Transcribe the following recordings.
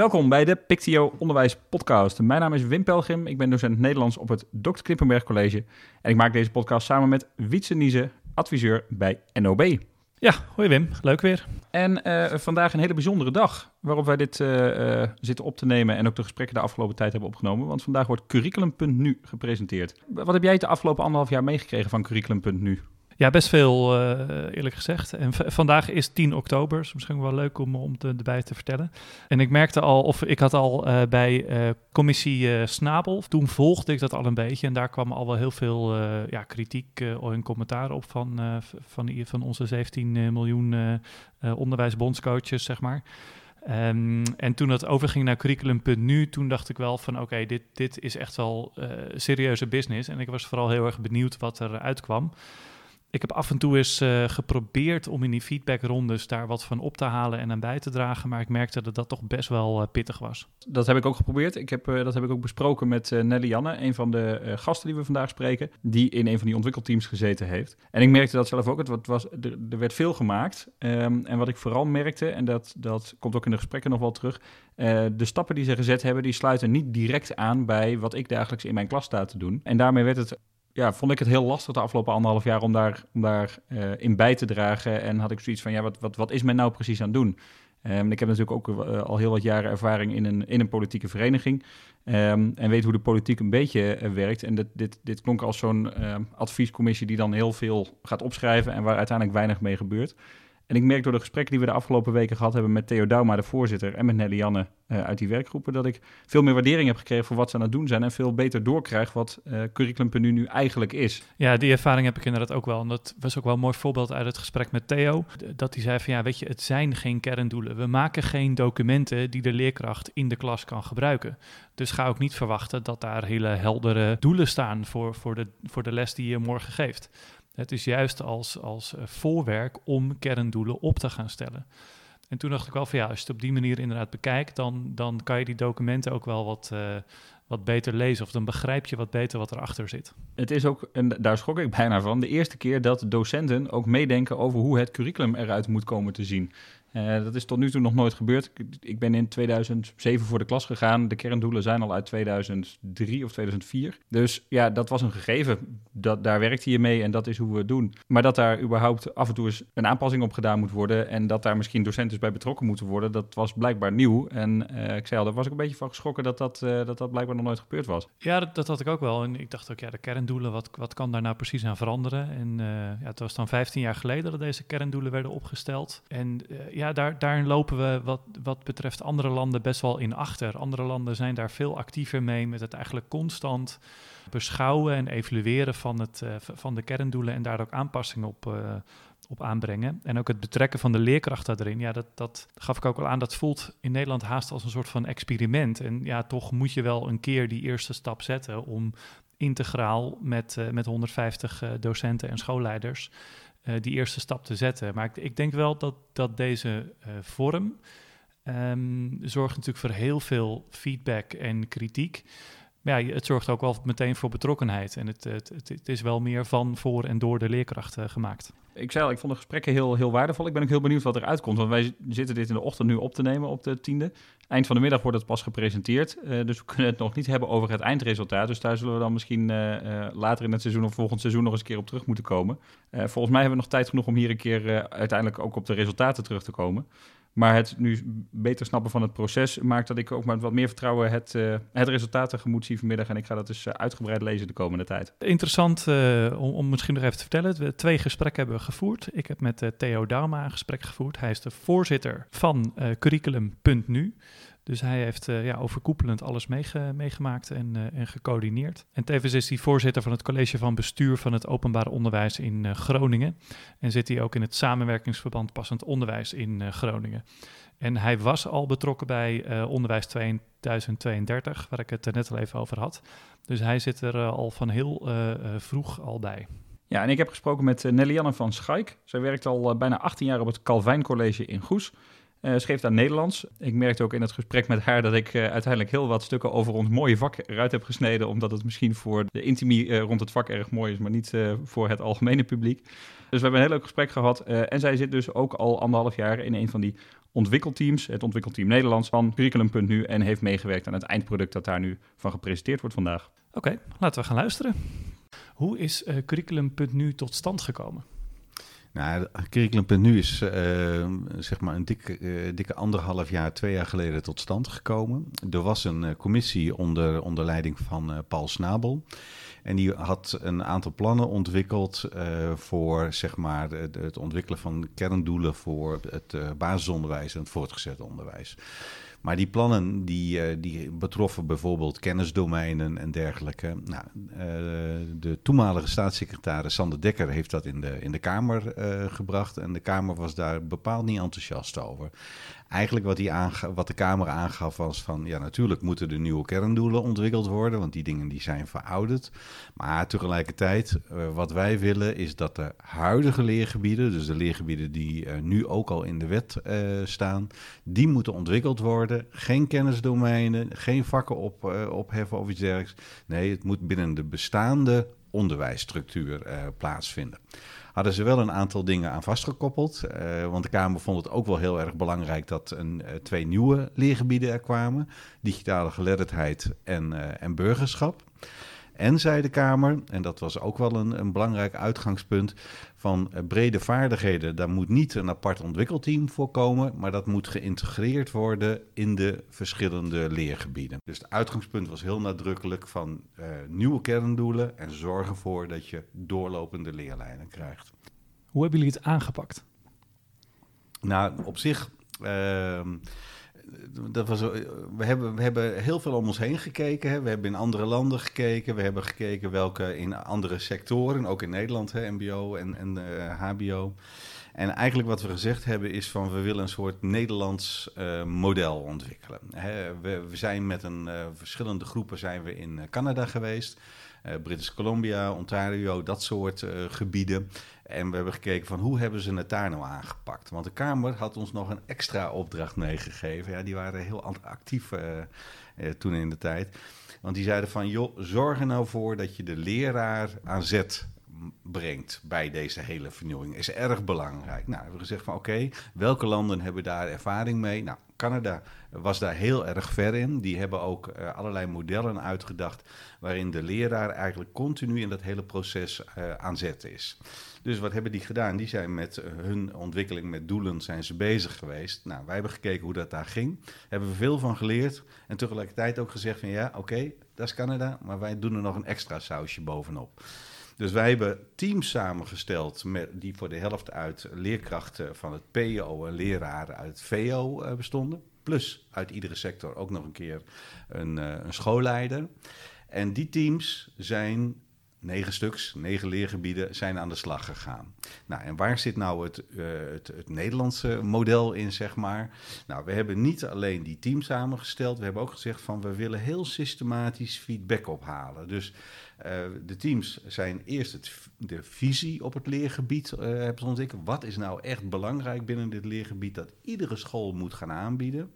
Welkom bij de Pictio Onderwijs Podcast. Mijn naam is Wim Pelgrim, ik ben docent Nederlands op het Dr. Knippenberg College. En ik maak deze podcast samen met Wietse Niese, adviseur bij NOB. Ja, hoi Wim, leuk weer. En uh, vandaag een hele bijzondere dag waarop wij dit uh, uh, zitten op te nemen en ook de gesprekken de afgelopen tijd hebben opgenomen. Want vandaag wordt Curriculum.nu gepresenteerd. Wat heb jij de afgelopen anderhalf jaar meegekregen van Curriculum.nu? Ja, best veel uh, eerlijk gezegd. En vandaag is 10 oktober, dus misschien wel leuk om, om te, erbij te vertellen. En ik merkte al, of ik had al uh, bij uh, commissie Snabel, toen volgde ik dat al een beetje. En daar kwam al wel heel veel ja, kritiek en commentaar op van, van, van onze 17 miljoen onderwijsbondscoaches, zeg maar. Um, en toen dat overging naar curriculum.nu, toen dacht ik wel van oké, dit, dit is echt wel serieuze business. En ik was vooral heel erg benieuwd wat er uitkwam ik heb af en toe eens uh, geprobeerd om in die feedbackrondes daar wat van op te halen en aan bij te dragen, maar ik merkte dat dat toch best wel uh, pittig was. Dat heb ik ook geprobeerd. Ik heb, uh, dat heb ik ook besproken met Nelly Janne, een van de gasten die we vandaag spreken, die in een van die ontwikkelteams gezeten heeft. En ik merkte dat zelf ook. Het was, er, er werd veel gemaakt. Um, en wat ik vooral merkte, en dat, dat komt ook in de gesprekken nog wel terug, de stappen die ze gezet hebben, die sluiten niet direct aan bij wat ik dagelijks in mijn klas sta te doen. En daarmee werd het ja, vond ik het heel lastig de afgelopen anderhalf jaar om daar, om daar uh, in bij te dragen. En had ik zoiets van, ja, wat, wat, wat is men nou precies aan het doen? Um, ik heb natuurlijk ook uh, al heel wat jaren ervaring in een, in een politieke vereniging. Um, en weet hoe de politiek een beetje uh, werkt. En dit, dit, dit klonk als zo'n adviescommissie die dan heel veel gaat opschrijven en waar uiteindelijk weinig mee gebeurt. En ik merk door de gesprekken die we de afgelopen weken gehad hebben met Theo Dauma, de voorzitter, en met Nelly Janne uh, uit die werkgroepen, dat ik veel meer waardering heb gekregen voor wat ze aan het doen zijn en veel beter doorkrijg wat uh, Curriculum.nu nu eigenlijk is. Ja, die ervaring heb ik inderdaad ook wel. En dat was ook wel een mooi voorbeeld uit het gesprek met Theo. Dat hij zei van ja, weet je, het zijn geen kerndoelen. We maken geen documenten die de leerkracht in de klas kan gebruiken. Dus ga ook niet verwachten dat daar hele heldere doelen staan voor, voor, de, voor de les die je morgen geeft. Het is juist als, als eh, voorwerk om kerndoelen op te gaan stellen. En toen dacht ik wel van ja, als je het op die manier inderdaad bekijkt, dan, dan kan je die documenten ook wel wat, uh, wat beter lezen. Of dan begrijp je wat beter wat erachter zit. Het is ook, en daar schrok ik bijna van, de eerste keer dat docenten ook meedenken over hoe het curriculum eruit moet komen te zien. Uh, dat is tot nu toe nog nooit gebeurd. Ik ben in 2007 voor de klas gegaan. De kerndoelen zijn al uit 2003 of 2004. Dus ja, dat was een gegeven. Dat, daar werkte je mee en dat is hoe we het doen. Maar dat daar überhaupt af en toe eens een aanpassing op gedaan moet worden... en dat daar misschien docenten bij betrokken moeten worden... dat was blijkbaar nieuw. En uh, ik zei al, daar was ik een beetje van geschrokken... dat dat, uh, dat, dat blijkbaar nog nooit gebeurd was. Ja, dat, dat, had ik ook wel. En ik dacht ook, ja, de kerndoelen, wat, wat kan daar nou precies aan veranderen? En ja, het was dan 15 jaar geleden dat deze kerndoelen werden opgesteld. En ja, daar, daarin lopen we wat, wat betreft andere landen best wel in achter. Andere landen zijn daar veel actiever mee met het eigenlijk constant beschouwen en evalueren van, het, uh, van de kerndoelen en daar ook aanpassingen op, uh, op aanbrengen. En ook het betrekken van de leerkrachten daarin. Ja, dat, dat gaf ik ook al aan. Dat voelt in Nederland haast als een soort van experiment. En ja, toch moet je wel een keer die eerste stap zetten om integraal met, uh, met 150 docenten en schoolleiders uh, die eerste stap te zetten. Maar ik, ik denk wel dat, dat deze uh, vorm um, zorgt natuurlijk voor heel veel feedback en kritiek. Maar ja, het zorgt ook wel meteen voor betrokkenheid. En het, het, het, het is wel meer van, voor en door de leerkrachten gemaakt. Ik zei al, ik vond de gesprekken heel, heel waardevol. Ik ben ook heel benieuwd wat eruit komt. Want wij zitten dit in de ochtend nu op te nemen op de tiende. Eind van de middag wordt het pas gepresenteerd. Uh, dus we kunnen het nog niet hebben over het eindresultaat. Dus daar zullen we dan misschien uh, uh, later in het seizoen of volgend seizoen nog eens een keer op terug moeten komen. volgens mij hebben we nog tijd genoeg om hier een keer uiteindelijk ook op de resultaten terug te komen. Maar het nu beter snappen van het proces maakt dat ik ook met wat meer vertrouwen het, uh, het resultaat tegemoet zie vanmiddag. En ik ga dat dus uh, uitgebreid lezen de komende tijd. Interessant uh, om, om, misschien nog even te vertellen. We twee gesprekken hebben gevoerd. Ik heb met Theo Dauma een gesprek gevoerd. Hij is de voorzitter van Curriculum.nu. Dus hij heeft uh, ja, overkoepelend alles meege meegemaakt en, uh, en gecoördineerd. En tevens is hij voorzitter van het college van bestuur van het openbaar onderwijs in uh, Groningen. En zit hij ook in het samenwerkingsverband passend onderwijs in Groningen. En hij was al betrokken bij Onderwijs 2032, waar ik het net al even over had. Dus hij zit er al van heel vroeg al bij. Ja, en ik heb gesproken met Nelly-Janne van Schaik. Zij werkt al bijna 18 jaar op het Calvijn College in Goes. Uh, schreef daar Nederlands. Ik merkte ook in het gesprek met haar dat ik uh, uiteindelijk heel wat stukken over ons mooie vak eruit heb gesneden. Omdat het misschien voor de intimie uh, rond het vak erg mooi is, maar niet voor het algemene publiek. Dus we hebben een heel leuk gesprek gehad. en zij zit dus ook al anderhalf jaar in een van die ontwikkelteams, het ontwikkelteam Nederlands van Curriculum.nu. En heeft meegewerkt aan het eindproduct dat daar nu van gepresenteerd wordt vandaag. Oké, laten we gaan luisteren. Hoe is Curriculum.nu tot stand gekomen? Nou, Curriculum.nu is uh, zeg maar een dikke, uh, dikke anderhalf jaar, twee jaar geleden tot stand gekomen. Er was een uh, commissie onder, onder leiding van Paul Snabel. En die had een aantal plannen ontwikkeld voor zeg maar, het, het, ontwikkelen van kerndoelen voor het basisonderwijs en het voortgezet onderwijs. Maar die plannen die, uh, die betroffen bijvoorbeeld kennisdomeinen en dergelijke. Nou, uh, de toenmalige staatssecretaris Sander Dekker heeft dat in de, in de Kamer uh, gebracht. En de Kamer was daar bepaald niet enthousiast over. Eigenlijk wat, die wat de Kamer aangaf was van... ja, natuurlijk moeten de nieuwe kerndoelen ontwikkeld worden... want die dingen die zijn verouderd. Maar tegelijkertijd, wat wij willen is dat de huidige leergebieden... dus de leergebieden die nu ook al in de wet staan... die moeten ontwikkeld worden geen kennisdomeinen, geen vakken op, opheffen of iets dergelijks. Nee, het moet binnen de bestaande onderwijsstructuur plaatsvinden. Hadden ze wel een aantal dingen aan vastgekoppeld. Uh, want de Kamer vond het ook wel heel erg belangrijk dat een, twee nieuwe leergebieden er kwamen: digitale geletterdheid en, en burgerschap. En zei de Kamer, en dat was ook wel een, een belangrijk uitgangspunt, van eh, brede vaardigheden, daar moet niet een apart ontwikkelteam voor komen, maar dat moet geïntegreerd worden in de verschillende leergebieden. Dus het uitgangspunt was heel nadrukkelijk van uh, nieuwe kerndoelen en zorgen ervoor dat je doorlopende leerlijnen krijgt. Hoe hebben jullie het aangepakt? Nou, op zich. Uh, dat was, we, hebben, hebben heel veel om ons heen gekeken. Hè. We hebben in andere landen gekeken. We hebben gekeken welke in andere sectoren, ook in Nederland, hè, MBO en, en HBO. Eh, en eigenlijk wat we gezegd hebben is van we willen een soort Nederlands uh, model ontwikkelen. Hè, we, zijn met een verschillende groepen zijn we in Canada geweest. British Columbia, Ontario, dat soort gebieden. En we hebben gekeken van hoe hebben ze het daar nou aangepakt. Want de Kamer had ons nog een extra opdracht meegegeven. Ja, die waren heel actief uh, toen in de tijd. Want die zeiden van, joh, zorg er nou voor dat je de leraar aan zet brengt bij deze hele vernieuwing. Is erg belangrijk. Nou, we hebben gezegd van, oké, welke landen hebben daar ervaring mee? Nou, Canada was daar heel erg ver in. Die hebben ook uh, allerlei modellen uitgedacht waarin de leraar eigenlijk continu in dat hele proces uh, aan zet is. Dus wat hebben die gedaan? Die zijn met uh, hun ontwikkeling met doelen zijn ze bezig geweest. Nou, wij hebben gekeken hoe dat daar ging. Hebben we veel van geleerd. En tegelijkertijd ook gezegd van ja, oké, dat is Canada. Maar wij doen er nog een extra sausje bovenop. Dus wij hebben teams samengesteld met, die voor de helft uit leerkrachten van het PO en leraren uit VO uh, bestonden. Plus uit iedere sector ook nog een keer een, uh, een schoolleider. En die teams zijn negen stuks, negen leergebieden, zijn aan de slag gegaan. Nou, en waar zit nou het, uh, het, het, Nederlandse model in, zeg maar? Nou, we hebben niet alleen die team samengesteld, we hebben ook gezegd van we willen heel systematisch feedback ophalen. Dus uh, de teams zijn eerst het, de visie op het leergebied uh, hebben ze ontwikkeld. Wat is nou echt belangrijk binnen dit leergebied dat iedere school moet gaan aanbieden?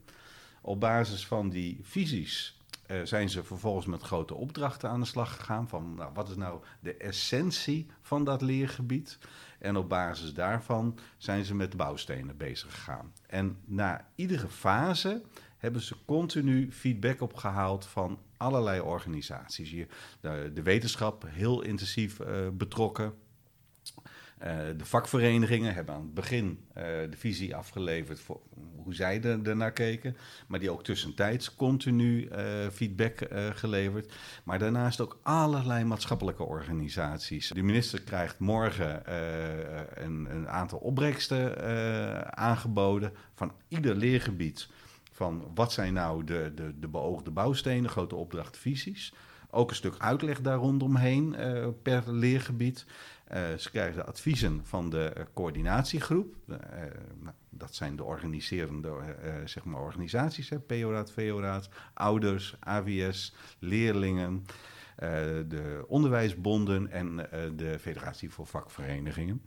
Op basis van die visies uh, zijn ze vervolgens met grote opdrachten aan de slag gegaan. Van nou, wat is nou de essentie van dat leergebied? En op basis daarvan zijn ze met bouwstenen bezig gegaan. En na iedere fase hebben ze continu feedback opgehaald van allerlei organisaties. Hier, de, de wetenschap heel intensief uh, betrokken. Uh, de vakverenigingen hebben aan het begin uh, de visie afgeleverd voor hoe zij er, ernaar keken. Maar die ook tussentijds continu feedback geleverd. Maar daarnaast ook allerlei maatschappelijke organisaties. De minister krijgt morgen een, een, aantal opbrengsten aangeboden van ieder leergebied. Van wat zijn nou de, de, de beoogde bouwstenen, grote opdrachtvisies. ook een stuk uitleg daar rondomheen uh, per leergebied. ze krijgen de adviezen van de coördinatiegroep. Nou, dat zijn de organiserende zeg maar organisaties, PO-raad, VO-raad, ouders, AWS, leerlingen. de onderwijsbonden en de Federatie voor Vakverenigingen.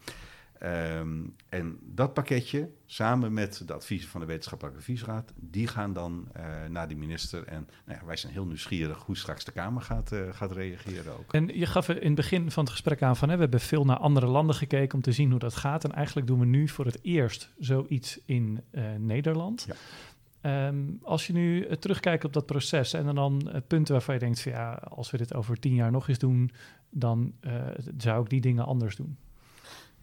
Ehm, en dat pakketje, samen met de adviezen van de Wetenschappelijke Adviesraad, die gaan dan uh, naar de minister. En nou ja, wij zijn heel nieuwsgierig hoe straks de Kamer gaat, uh, gaat reageren ook. En je gaf in het begin van het gesprek aan van, hè, we hebben veel naar andere landen gekeken om te zien hoe dat gaat. En eigenlijk doen we nu voor het eerst zoiets in uh, Nederland. Ja. Um, als je nu terugkijkt op dat proces en dan punten waarvan je denkt van ja, als we dit over tien jaar nog eens doen, dan zou ik die dingen anders doen.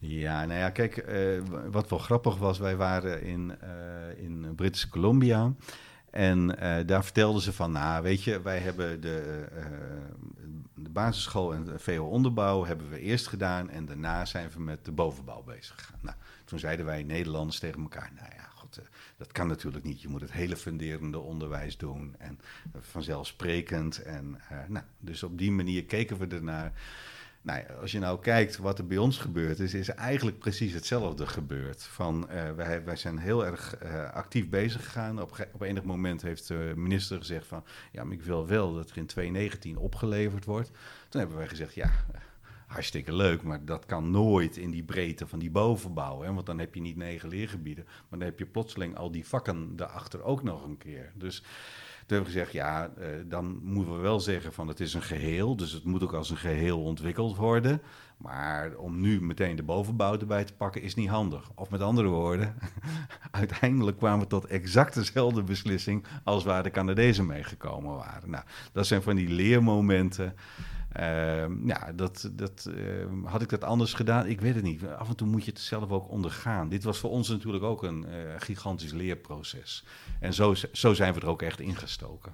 Ja, nou ja, kijk, uh, wat wel grappig was, wij waren in, uh, in British Columbia. En uh, daar vertelden ze van, nou weet je, wij hebben de, de basisschool en de VO-onderbouw hebben we eerst gedaan. En daarna zijn we met de bovenbouw bezig gegaan. Nou, toen zeiden wij Nederlanders tegen elkaar, nou ja, god, dat kan natuurlijk niet. Je moet het hele funderende onderwijs doen en vanzelfsprekend. En nou, dus op die manier keken we ernaar. Nou als je nou kijkt wat er bij ons gebeurd is, is eigenlijk precies hetzelfde gebeurd. Van, uh, wij, wij zijn heel erg uh, actief bezig gegaan. Op, op enig moment heeft de minister gezegd van, ja, ik wil wel dat er in 2019 opgeleverd wordt. Toen hebben wij gezegd, ja, hartstikke leuk, maar dat kan nooit in die breedte van die bovenbouw. Hè? Want dan heb je niet negen leergebieden, maar dan heb je plotseling al die vakken daarachter ook nog een keer. Dus toen hebben we gezegd, ja, uh, dan moeten we wel zeggen van het is een geheel. Dus het moet ook als een geheel ontwikkeld worden. Maar om nu meteen de bovenbouw erbij te pakken is niet handig. Of met andere woorden, uiteindelijk kwamen we tot exact dezelfde beslissing als waar de Canadezen meegekomen waren. Nou, dat zijn van die leermomenten. Uh, ja, dat, dat, uh, had ik dat anders gedaan? Ik weet het niet. Af en toe moet je het zelf ook ondergaan. Dit was voor ons natuurlijk ook een uh, gigantisch leerproces. En zo, zo zijn we er ook echt ingestoken.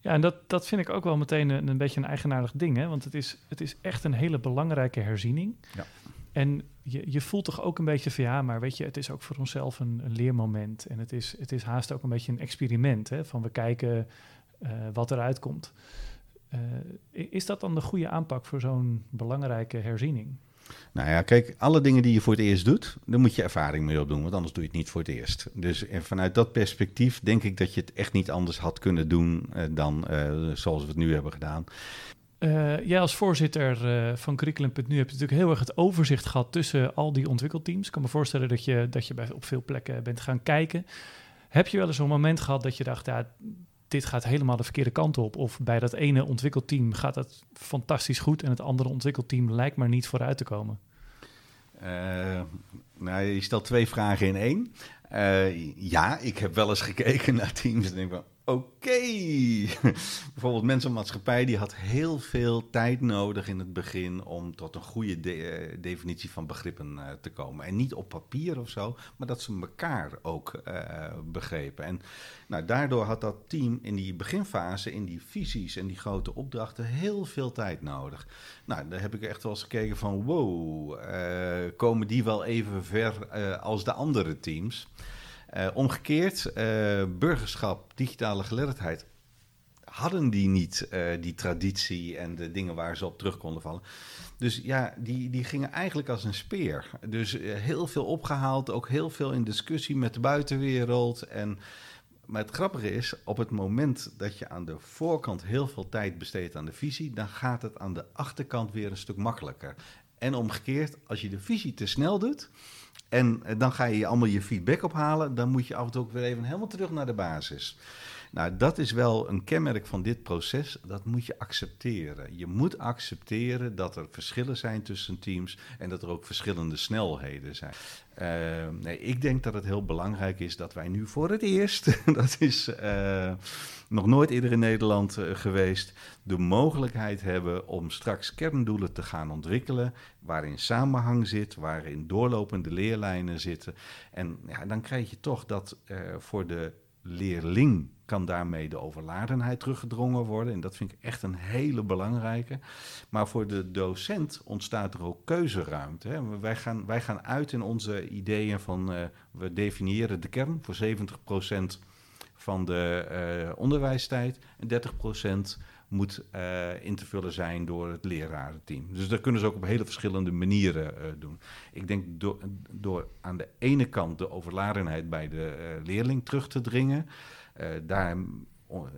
Ja, en dat, dat vind ik ook wel meteen een, een beetje een eigenaardig ding. Hè? Want het is, het is echt een hele belangrijke herziening. Ja. En je, je voelt toch ook een beetje van ja, maar weet je, het is ook voor onszelf een, een leermoment. En het is, het is haast ook een beetje een experiment. Hè? Van we kijken uh, wat eruit komt. Uh, is dat dan de goede aanpak voor zo'n belangrijke herziening? Nou ja, kijk, alle dingen die je voor het eerst doet, daar moet je ervaring mee opdoen, want anders doe je het niet voor het eerst. Dus en vanuit dat perspectief denk ik dat je het echt niet anders had kunnen doen uh, dan uh, zoals we het nu hebben gedaan. Uh, jij als voorzitter van Curriculum.nu heb je natuurlijk heel erg het overzicht gehad tussen al die ontwikkelteams. Ik kan me voorstellen dat je, dat je bij, op veel plekken bent gaan kijken. Heb je wel eens een moment gehad dat je dacht, ja, dit gaat helemaal de verkeerde kant op. Of bij dat ene ontwikkelteam gaat het fantastisch goed en het andere ontwikkelteam lijkt maar niet vooruit te komen. Uh, nou, je stelt twee vragen in één. Uh, ja, ik heb wel eens gekeken naar teams en denk van, Oké. Bijvoorbeeld Mensenmaatschappij die had heel veel tijd nodig in het begin om tot een goede de definitie van begrippen uh, te komen. En niet op papier of zo, maar dat ze elkaar ook uh, begrepen. En nou, daardoor had dat team in die beginfase, in die visies en die grote opdrachten, heel veel tijd nodig. Nou, daar heb ik echt wel eens gekeken van wow, komen die wel even ver als de andere teams? Uh, omgekeerd, uh, burgerschap, digitale geletterdheid, hadden die niet uh, die traditie en de dingen waar ze op terug konden vallen. Dus ja, die, die gingen eigenlijk als een speer. Dus heel veel opgehaald, ook heel veel in discussie met de buitenwereld. En, maar het grappige is, op het moment dat je aan de voorkant heel veel tijd besteedt aan de visie, dan gaat het aan de achterkant weer een stuk makkelijker. En omgekeerd, als je de visie te snel doet, en eh, dan ga je allemaal je feedback ophalen. Dan moet je af en toe ook weer even helemaal terug naar de basis. Nou, dat is wel een kenmerk van dit proces. Dat moet je accepteren. Je moet accepteren dat er verschillen zijn tussen teams en dat er ook verschillende snelheden zijn. Uh, nee, ik denk dat het heel belangrijk is dat wij nu voor het eerst, dat is uh, nog nooit eerder in Nederland uh, geweest, de mogelijkheid hebben om straks kerndoelen te gaan ontwikkelen, waarin samenhang zit, waarin doorlopende leerlijnen zitten. En ja, dan krijg je toch dat voor de leerling kan daarmee de overladenheid teruggedrongen worden. En dat vind ik echt een hele belangrijke. Maar voor de docent ontstaat er ook keuzeruimte. Hè. Wij, gaan, wij gaan uit in onze ideeën van... Uh, we definiëren de kern voor 70% van de uh, onderwijstijd... en 30% moet uh, in te vullen zijn door het lerarenteam. Dus dat kunnen ze ook op hele verschillende manieren uh, doen. Ik denk door, door aan de ene kant de overladenheid bij de uh, leerling terug te dringen. daar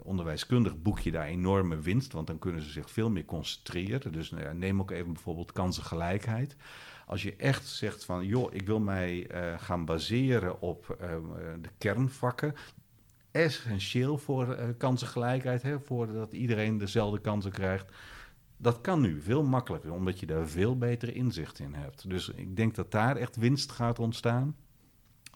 onderwijskundig boek je daar enorme winst, want dan kunnen ze zich veel meer concentreren. Dus nou neem ook even bijvoorbeeld kansengelijkheid. Als je echt zegt van, joh, ik wil mij gaan baseren op de kernvakken, essentieel voor uh, kansengelijkheid, hè, voordat iedereen dezelfde kansen krijgt. Dat kan nu veel makkelijker, omdat je daar veel beter inzicht in hebt. Dus ik denk dat daar echt winst gaat ontstaan.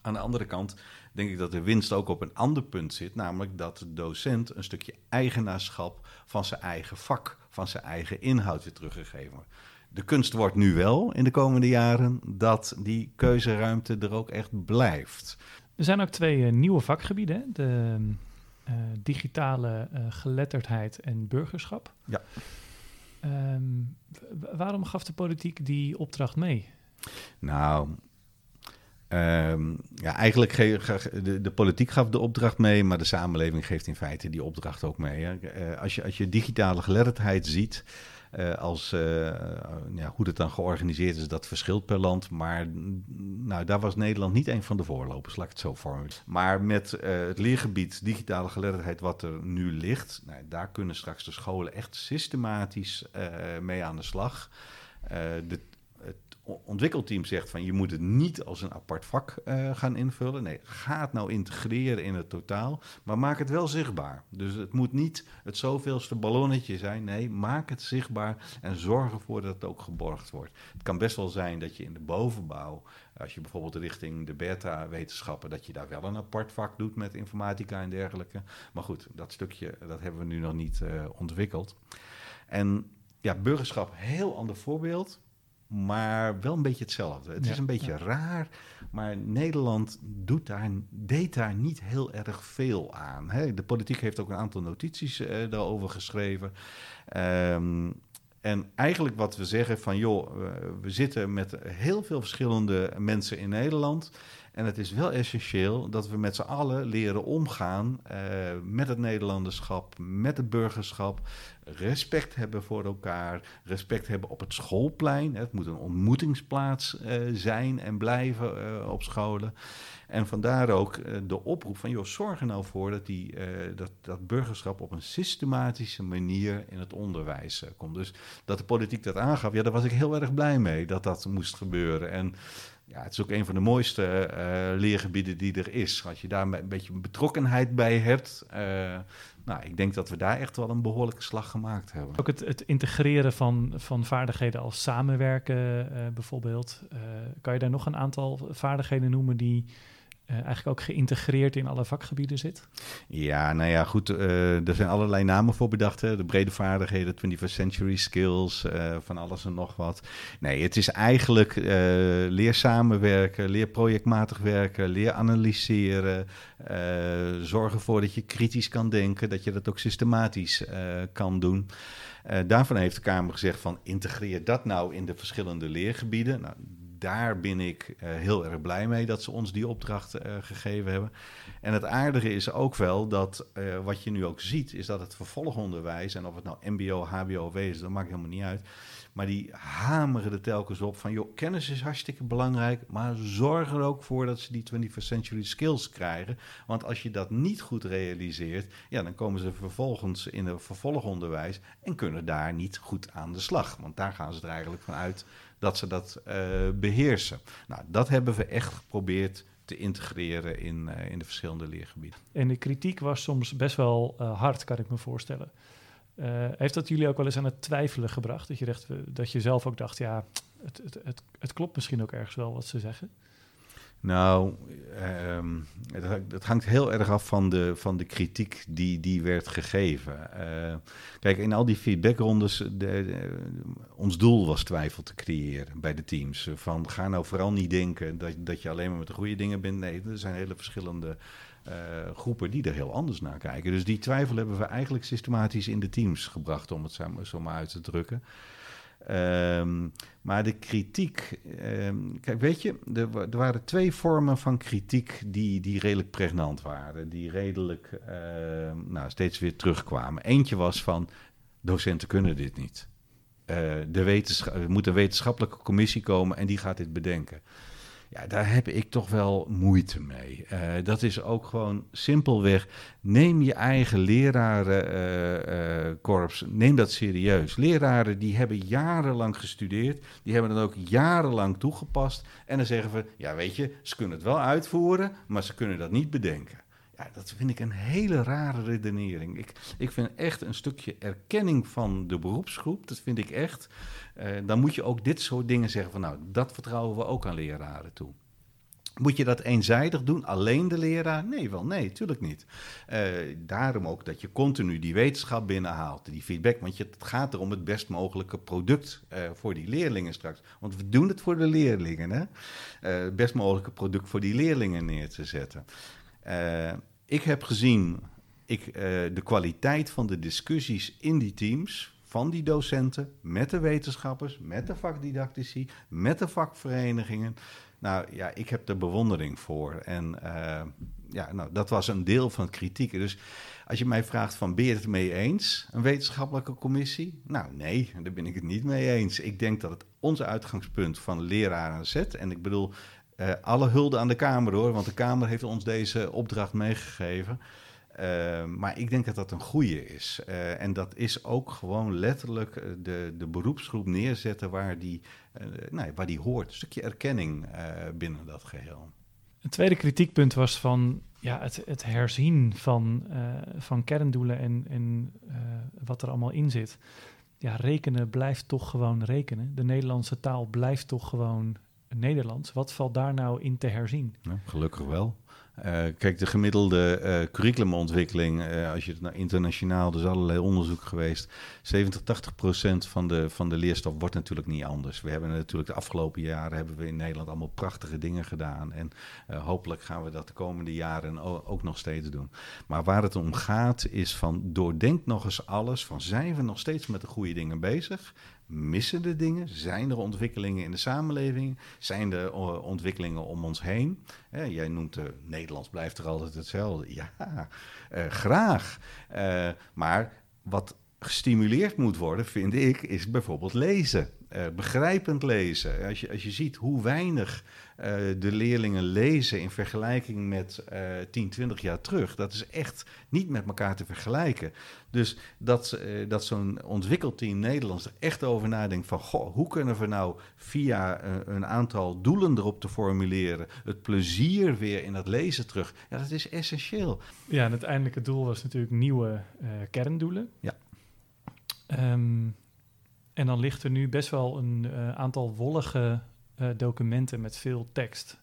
Aan de andere kant denk ik dat de winst ook op een ander punt zit, namelijk dat de docent een stukje eigenaarschap van zijn eigen vak, van zijn eigen inhoud weer teruggegeven wordt. De kunst wordt nu wel in de komende jaren dat die keuzeruimte er ook echt blijft. Er zijn ook twee uh, nieuwe vakgebieden: de uh, digitale uh, geletterdheid en burgerschap. Ja. Um, waarom gaf de politiek die opdracht mee? Nou, Um, ja, eigenlijk de, de, politiek gaf de opdracht mee, maar de samenleving geeft in feite die opdracht ook mee. Hè. Als, je, als je digitale geletterdheid ziet, uh, als, uh, ja, hoe het dan georganiseerd is, dat verschilt per land. Maar nou, daar was Nederland niet een van de voorlopers, laat ik het zo vormen. Maar met het leergebied digitale geletterdheid wat er nu ligt, nou, daar kunnen straks de scholen echt systematisch mee aan de slag. de ontwikkelteam zegt van je moet het niet als een apart vak uh, gaan invullen. Nee, ga het nou integreren in het totaal, maar maak het wel zichtbaar. Dus het moet niet het zoveelste ballonnetje zijn. Nee, maak het zichtbaar en zorg ervoor dat het ook geborgd wordt. Het kan best wel zijn dat je in de bovenbouw, als je bijvoorbeeld richting de beta-wetenschappen, dat je daar wel een apart vak doet met informatica en dergelijke. Maar goed, dat stukje dat hebben we nu nog niet uh, ontwikkeld. En ja, burgerschap, heel ander voorbeeld maar wel een beetje hetzelfde. Het is een beetje raar, maar Nederland doet daar, deed daar niet heel erg veel aan. Hè? De politiek heeft ook een aantal notities uh, daarover geschreven. Um, en eigenlijk wat we zeggen van, joh, we zitten met heel veel verschillende mensen in Nederland. En het is wel essentieel dat we met z'n allen leren omgaan uh, met het Nederlanderschap, met het burgerschap. Respect hebben voor elkaar, respect hebben op het schoolplein. Het moet een ontmoetingsplaats uh, zijn en blijven uh, op scholen. En vandaar ook de oproep van, joh, zorg er nou voor dat, die, dat, dat burgerschap op een systematische manier in het onderwijs komt. Dus dat de politiek dat aangaf, ja, daar was ik heel erg blij mee dat dat moest gebeuren. En ja, het is ook een van de mooiste uh, leergebieden die er is. Als je daar een beetje betrokkenheid bij hebt. Uh, nou, ik denk dat we daar echt wel een behoorlijke slag gemaakt hebben. Ook het, het integreren van, van vaardigheden als samenwerken uh, bijvoorbeeld. kan je daar nog een aantal vaardigheden noemen die uh, eigenlijk ook geïntegreerd in alle vakgebieden zit? Ja, nou ja, goed. Uh, er zijn allerlei namen voor bedacht. Hè? De brede vaardigheden, 21st century skills, uh, van alles en nog wat. Nee, het is eigenlijk leer samenwerken, leer projectmatig werken, leer analyseren. zorg ervoor dat je kritisch kan denken, dat je dat ook systematisch kan doen. daarvan heeft de Kamer gezegd van integreer dat nou in de verschillende leergebieden. Nou, daar ben ik uh, heel erg blij mee dat ze ons die opdracht uh, gegeven hebben. En het aardige is ook wel dat uh, wat je nu ook ziet, is dat het vervolgonderwijs, en of het nou MBO, HBO of is, dat maakt helemaal niet uit. Maar die hameren er telkens op van, joh, kennis is hartstikke belangrijk, maar zorg er ook voor dat ze die 21st century skills krijgen. Want als je dat niet goed realiseert, ja, dan komen ze vervolgens in het vervolgonderwijs en kunnen daar niet goed aan de slag. Want daar gaan ze er eigenlijk van uit dat ze dat uh, beheersen. Nou, dat hebben we echt geprobeerd te integreren in, uh, in de verschillende leergebieden. En de kritiek was soms best wel uh, hard, kan ik me voorstellen. heeft dat jullie ook wel eens aan het twijfelen gebracht? Dat je, dacht, dat je zelf ook dacht, ja, het, het, het klopt misschien ook ergens wel wat ze zeggen? Nou, um, het, het, hangt heel erg af van de, van de kritiek die, die werd gegeven. Uh, kijk, in al die feedbackrondes, de, ons doel was twijfel te creëren bij de teams. Van ga nou vooral niet denken dat, dat je alleen maar met de goede dingen bent. Nee, er zijn hele verschillende uh, groepen die er heel anders naar kijken. Dus die twijfel hebben we eigenlijk systematisch in de teams gebracht, om het zo, zo maar uit te drukken. Um, maar de kritiek, um, kijk, weet je, er, er, waren twee vormen van kritiek die, die redelijk pregnant waren, die redelijk uh, nou, steeds weer terugkwamen. Eentje was van docenten kunnen dit niet. Uh, de er moet een wetenschappelijke commissie komen en die gaat dit bedenken. Ja, daar heb ik toch wel moeite mee. Uh, dat is ook gewoon simpelweg. Neem je eigen lerarenkorps, uh, neem dat serieus. Leraren die hebben jarenlang gestudeerd, die hebben het ook jarenlang toegepast. En dan zeggen we, ja weet je, ze kunnen het wel uitvoeren, maar ze kunnen dat niet bedenken. Ja, dat vind ik een hele rare redenering. Ik, ik vind echt een stukje erkenning van de beroepsgroep, dat vind ik echt. Uh, dan moet je ook dit soort dingen zeggen van nou, dat vertrouwen we ook aan leraren toe. Moet je dat eenzijdig doen, alleen de leraar? Nee, wel nee, tuurlijk niet. Uh, daarom ook dat je continu die wetenschap binnenhaalt, die feedback. Want je, het gaat erom het best mogelijke product uh, voor die leerlingen straks. Want we doen het voor de leerlingen, hè? Het best mogelijke product voor die leerlingen neer te zetten. ik heb gezien ik, de kwaliteit van de discussies in die teams van die docenten, met de wetenschappers, met de vakdidactici, met de vakverenigingen. Nou ja, ik heb er bewondering voor. En uh, ja, nou, dat was een deel van het kritiek. Dus als je mij vraagt van ben je het mee eens, een wetenschappelijke commissie? Nou nee, daar ben ik het niet mee eens. Ik denk dat het onze uitgangspunt van leraren zet. En ik bedoel, uh, alle hulde aan de Kamer hoor, want de Kamer heeft ons deze opdracht meegegeven. Uh, maar ik denk dat dat een goede is. Uh, en dat is ook gewoon letterlijk de, de beroepsgroep neerzetten waar die, uh, nou, waar die hoort. Een stukje erkenning binnen dat geheel. Een tweede kritiekpunt was van ja, het, het herzien van, van kerndoelen en, en wat er allemaal in zit. Ja, rekenen blijft toch gewoon rekenen. De Nederlandse taal blijft toch gewoon Nederlands. Wat valt daar nou in te herzien? Ja, gelukkig wel. Uh, kijk, de gemiddelde uh, curriculumontwikkeling, uh, als je het naar internationaal, er is allerlei onderzoek geweest. 70, 80 procent van de, van de leerstof wordt natuurlijk niet anders. We hebben natuurlijk de afgelopen jaren hebben we in Nederland allemaal prachtige dingen gedaan. En hopelijk gaan we dat de komende jaren ook nog steeds doen. Maar waar het om gaat is van doordenk nog eens alles. Van zijn we nog steeds met de goede dingen bezig? Missen de dingen? Zijn er ontwikkelingen in de samenleving? Zijn er ontwikkelingen om ons heen? jij noemt de Nederlands blijft er altijd hetzelfde. Ja, uh, graag. Maar wat gestimuleerd moet worden, vind ik, is bijvoorbeeld lezen. Begrijpend lezen. Als je, als je ziet hoe weinig de leerlingen lezen in vergelijking met uh, 10, 20 jaar terug, dat is echt niet met elkaar te vergelijken. Dus dat, uh, dat zo'n ontwikkelteam Nederlands er echt over nadenkt van, goh, hoe kunnen we nou via een aantal doelen erop te formuleren, het plezier weer in dat lezen terug. Ja, dat is essentieel. Ja, en het eindelijke doel was natuurlijk nieuwe kerndoelen. Ja. Um, en dan ligt er nu best wel een uh, aantal wollige uh, documenten met veel tekst.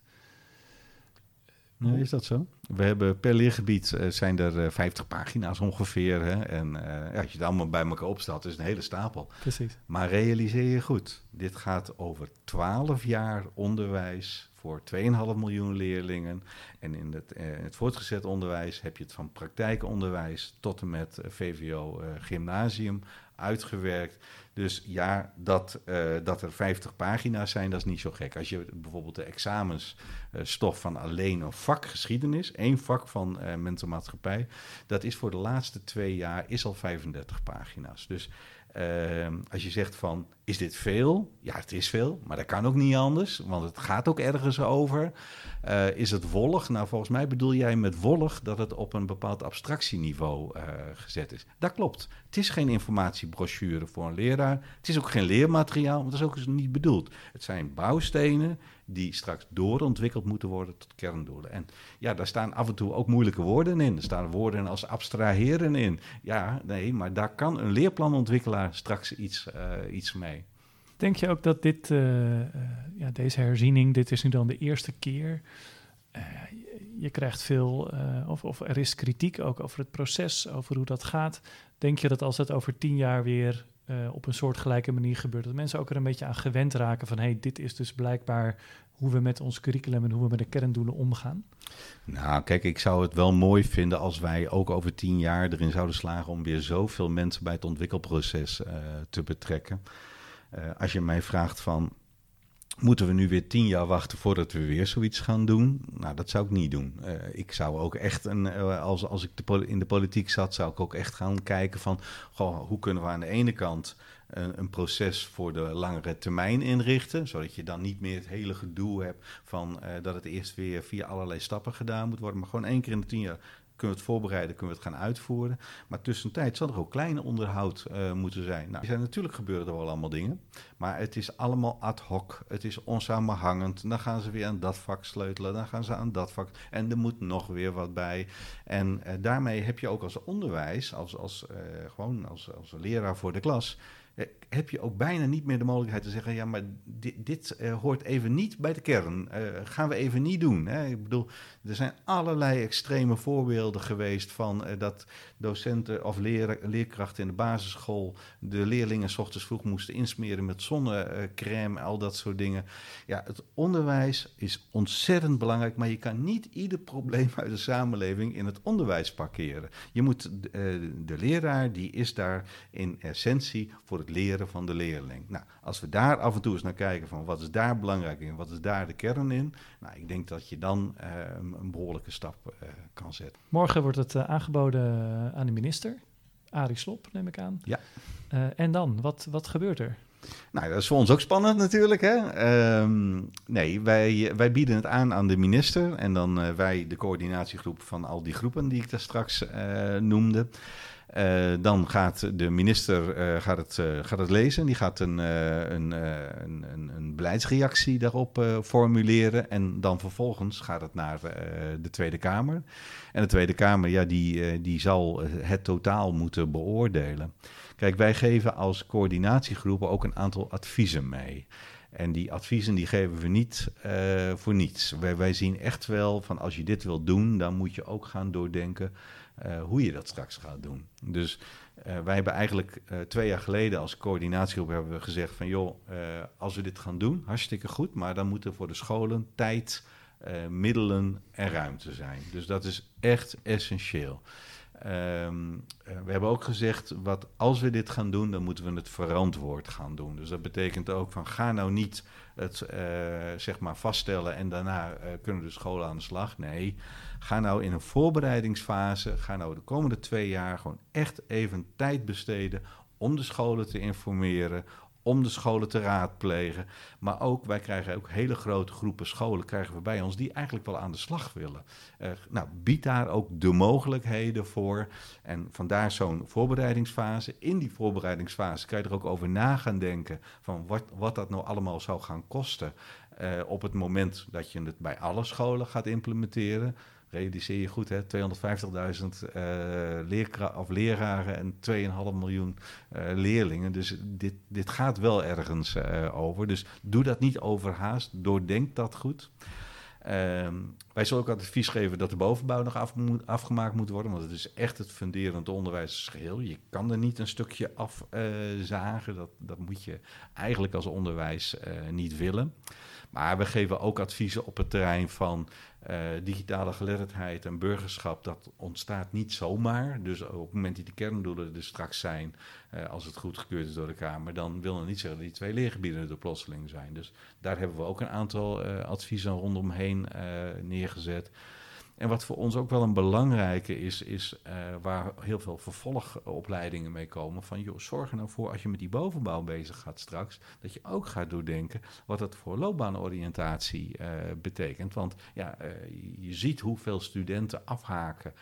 Ja, is dat zo? We hebben per leergebied uh, zijn er 50 pagina's ongeveer. Hè? En ja, als je het allemaal bij elkaar opstelt, is het een hele stapel. Precies. Maar realiseer je goed, dit gaat over 12 jaar onderwijs voor 2,5 miljoen leerlingen. En in het, het, voortgezet onderwijs heb je het van praktijkonderwijs tot en met uh, VWO-gymnasium uh, uitgewerkt. Dus ja, dat, uh, dat er 50 pagina's zijn, dat is niet zo gek. Als je bijvoorbeeld de examensstof van alleen een vak geschiedenis, één vak van uh, mensenmaatschappij, dat is voor de laatste twee jaar is al 35 pagina's. Dus uh, als je zegt van, is dit veel? Ja, het is veel, maar dat kan ook niet anders, want het gaat ook ergens over. Uh, is het wollig? Nou, volgens mij bedoel jij met wollig dat het op een bepaald abstractieniveau uh, gezet is. Dat klopt. Het is geen informatiebrochure voor een leraar. Het is ook geen leermateriaal, want dat is ook niet bedoeld. Het zijn bouwstenen die straks doorontwikkeld moeten worden tot kerndoelen. En ja, daar staan af en toe ook moeilijke woorden in. Er staan woorden als abstraheren in. Ja, nee, maar daar kan een leerplanontwikkelaar straks iets, uh, iets mee. Denk je ook dat dit, uh, uh, ja, deze herziening, dit is nu dan de eerste keer. Uh, je krijgt veel, of, of er is kritiek ook over het proces, over hoe dat gaat. Denk je dat als het over tien jaar weer op een soortgelijke manier gebeurt, dat mensen ook er een beetje aan gewend raken van hé, hey, dit is dus blijkbaar hoe we met ons curriculum en hoe we met de kerndoelen omgaan? Nou, kijk, ik zou het wel mooi vinden als wij ook over tien jaar erin zouden slagen om weer zoveel mensen bij het ontwikkelproces te betrekken. Uh, als je mij vraagt van Moeten we nu weer tien jaar wachten voordat we weer zoiets gaan doen? Nou, dat zou ik niet doen. Uh, ik zou ook echt, een, uh, als, als ik in de politiek zat, zou ik ook echt gaan kijken van... Hoe kunnen we aan de ene kant een, een, proces voor de langere termijn inrichten... zodat je dan niet meer het hele gedoe hebt van dat het eerst weer via allerlei stappen gedaan moet worden... maar gewoon één keer in de tien jaar kunnen we het voorbereiden, kunnen we het gaan uitvoeren. Maar tussentijd zal er ook kleine onderhoud uh, moeten zijn. Nou, zijn natuurlijk gebeuren er wel allemaal dingen, maar het is allemaal ad hoc. Het is onsamenhangend. Dan gaan ze weer aan dat vak sleutelen, dan gaan ze aan dat vak. En er moet nog weer wat bij. En uh, daarmee heb je ook als onderwijs, als, als, uh, gewoon als, als leraar voor de klas eh, heb je ook bijna niet meer de mogelijkheid te zeggen: ja, maar dit, dit uh, hoort even niet bij de kern. Uh, gaan we even niet doen. Hè? Ik bedoel, er zijn allerlei extreme voorbeelden geweest van dat docenten of leer, leerkrachten in de basisschool de leerlingen s ochtends vroeg moesten insmeren met zonnecrème, al dat soort dingen. Ja, het onderwijs is ontzettend belangrijk, maar je kan niet ieder probleem uit de samenleving in het onderwijs parkeren. Je moet de leraar, die is daar in essentie voor het leren van de leerling. Nou, als we daar af en toe eens naar kijken van wat is daar belangrijk in, wat is daar de kern in, nou, ik denk dat je dan uh, een behoorlijke stap uh, kan zetten. Morgen wordt het uh, aangeboden aan de minister, Arie Slop, neem ik aan. Ja. en dan, wat, wat gebeurt er? Nou, dat is voor ons ook spannend natuurlijk. Hè? Um, nee, wij, wij bieden het aan aan de minister en dan wij, de coördinatiegroep van al die groepen die ik daar straks noemde. Uh, dan gaat de minister uh, gaat het, uh, gaat het lezen. Die gaat een, een, een, een, beleidsreactie daarop formuleren. En dan vervolgens gaat het naar de Tweede Kamer. En de Tweede Kamer ja, die, die zal het totaal moeten beoordelen. Kijk, wij geven als coördinatiegroepen ook een aantal adviezen mee. En die adviezen die geven we niet voor niets. Wij, wij zien echt wel van als je dit wilt doen, dan moet je ook gaan doordenken uh, hoe je dat straks gaat doen. Dus uh, wij hebben eigenlijk twee jaar geleden als coördinatiegroep hebben we gezegd van joh, als we dit gaan doen, hartstikke goed, maar dan moet er voor de scholen tijd, middelen en ruimte zijn. Dus dat is echt essentieel. Um, we hebben ook gezegd, wat, als we dit gaan doen, dan moeten we het verantwoord gaan doen. Dus dat betekent ook van ga nou niet het uh, zeg maar vaststellen en daarna uh, kunnen de scholen aan de slag. Nee, ga nou in een voorbereidingsfase, ga nou de komende twee jaar gewoon echt even tijd besteden om de scholen te informeren, om de scholen te raadplegen. Maar ook, wij krijgen ook hele grote groepen scholen krijgen we bij ons die eigenlijk wel aan de slag willen. Uh, nou, bied daar ook de mogelijkheden voor. En vandaar zo'n voorbereidingsfase. In die voorbereidingsfase kan je er ook over na gaan denken van wat, wat dat nou allemaal zou gaan kosten. Uh, op het moment dat je het bij alle scholen gaat implementeren realiseer je goed, 250.000 uh, of leraren en 2,5 miljoen uh, leerlingen. Dus dit, dit gaat wel ergens uh, over. Dus doe dat niet overhaast, doordenk dat goed. Ehm, wij zullen ook advies geven dat de bovenbouw nog af afgemaakt moet worden, want het is echt het funderend onderwijsgeheel. Je kan er niet een stukje afzagen, dat, dat moet je eigenlijk als onderwijs niet willen. Maar we geven ook adviezen op het terrein van uh, digitale geletterdheid en burgerschap. Dat ontstaat niet zomaar. Dus op het moment die de kerndoelen er straks zijn, uh, als het goedgekeurd is door de Kamer, dan wil dat niet zeggen dat die twee leergebieden er plotseling zijn. Dus daar hebben we ook een aantal uh, adviezen rondomheen neergezet. En wat voor ons ook wel een belangrijke is, is uh, waar heel veel vervolgopleidingen mee komen. Van joh, zorg er nou voor als je met die bovenbouw bezig gaat straks, dat je ook gaat doordenken wat dat voor loopbaanoriëntatie uh, betekent. Want ja, uh, je ziet hoeveel studenten afhaken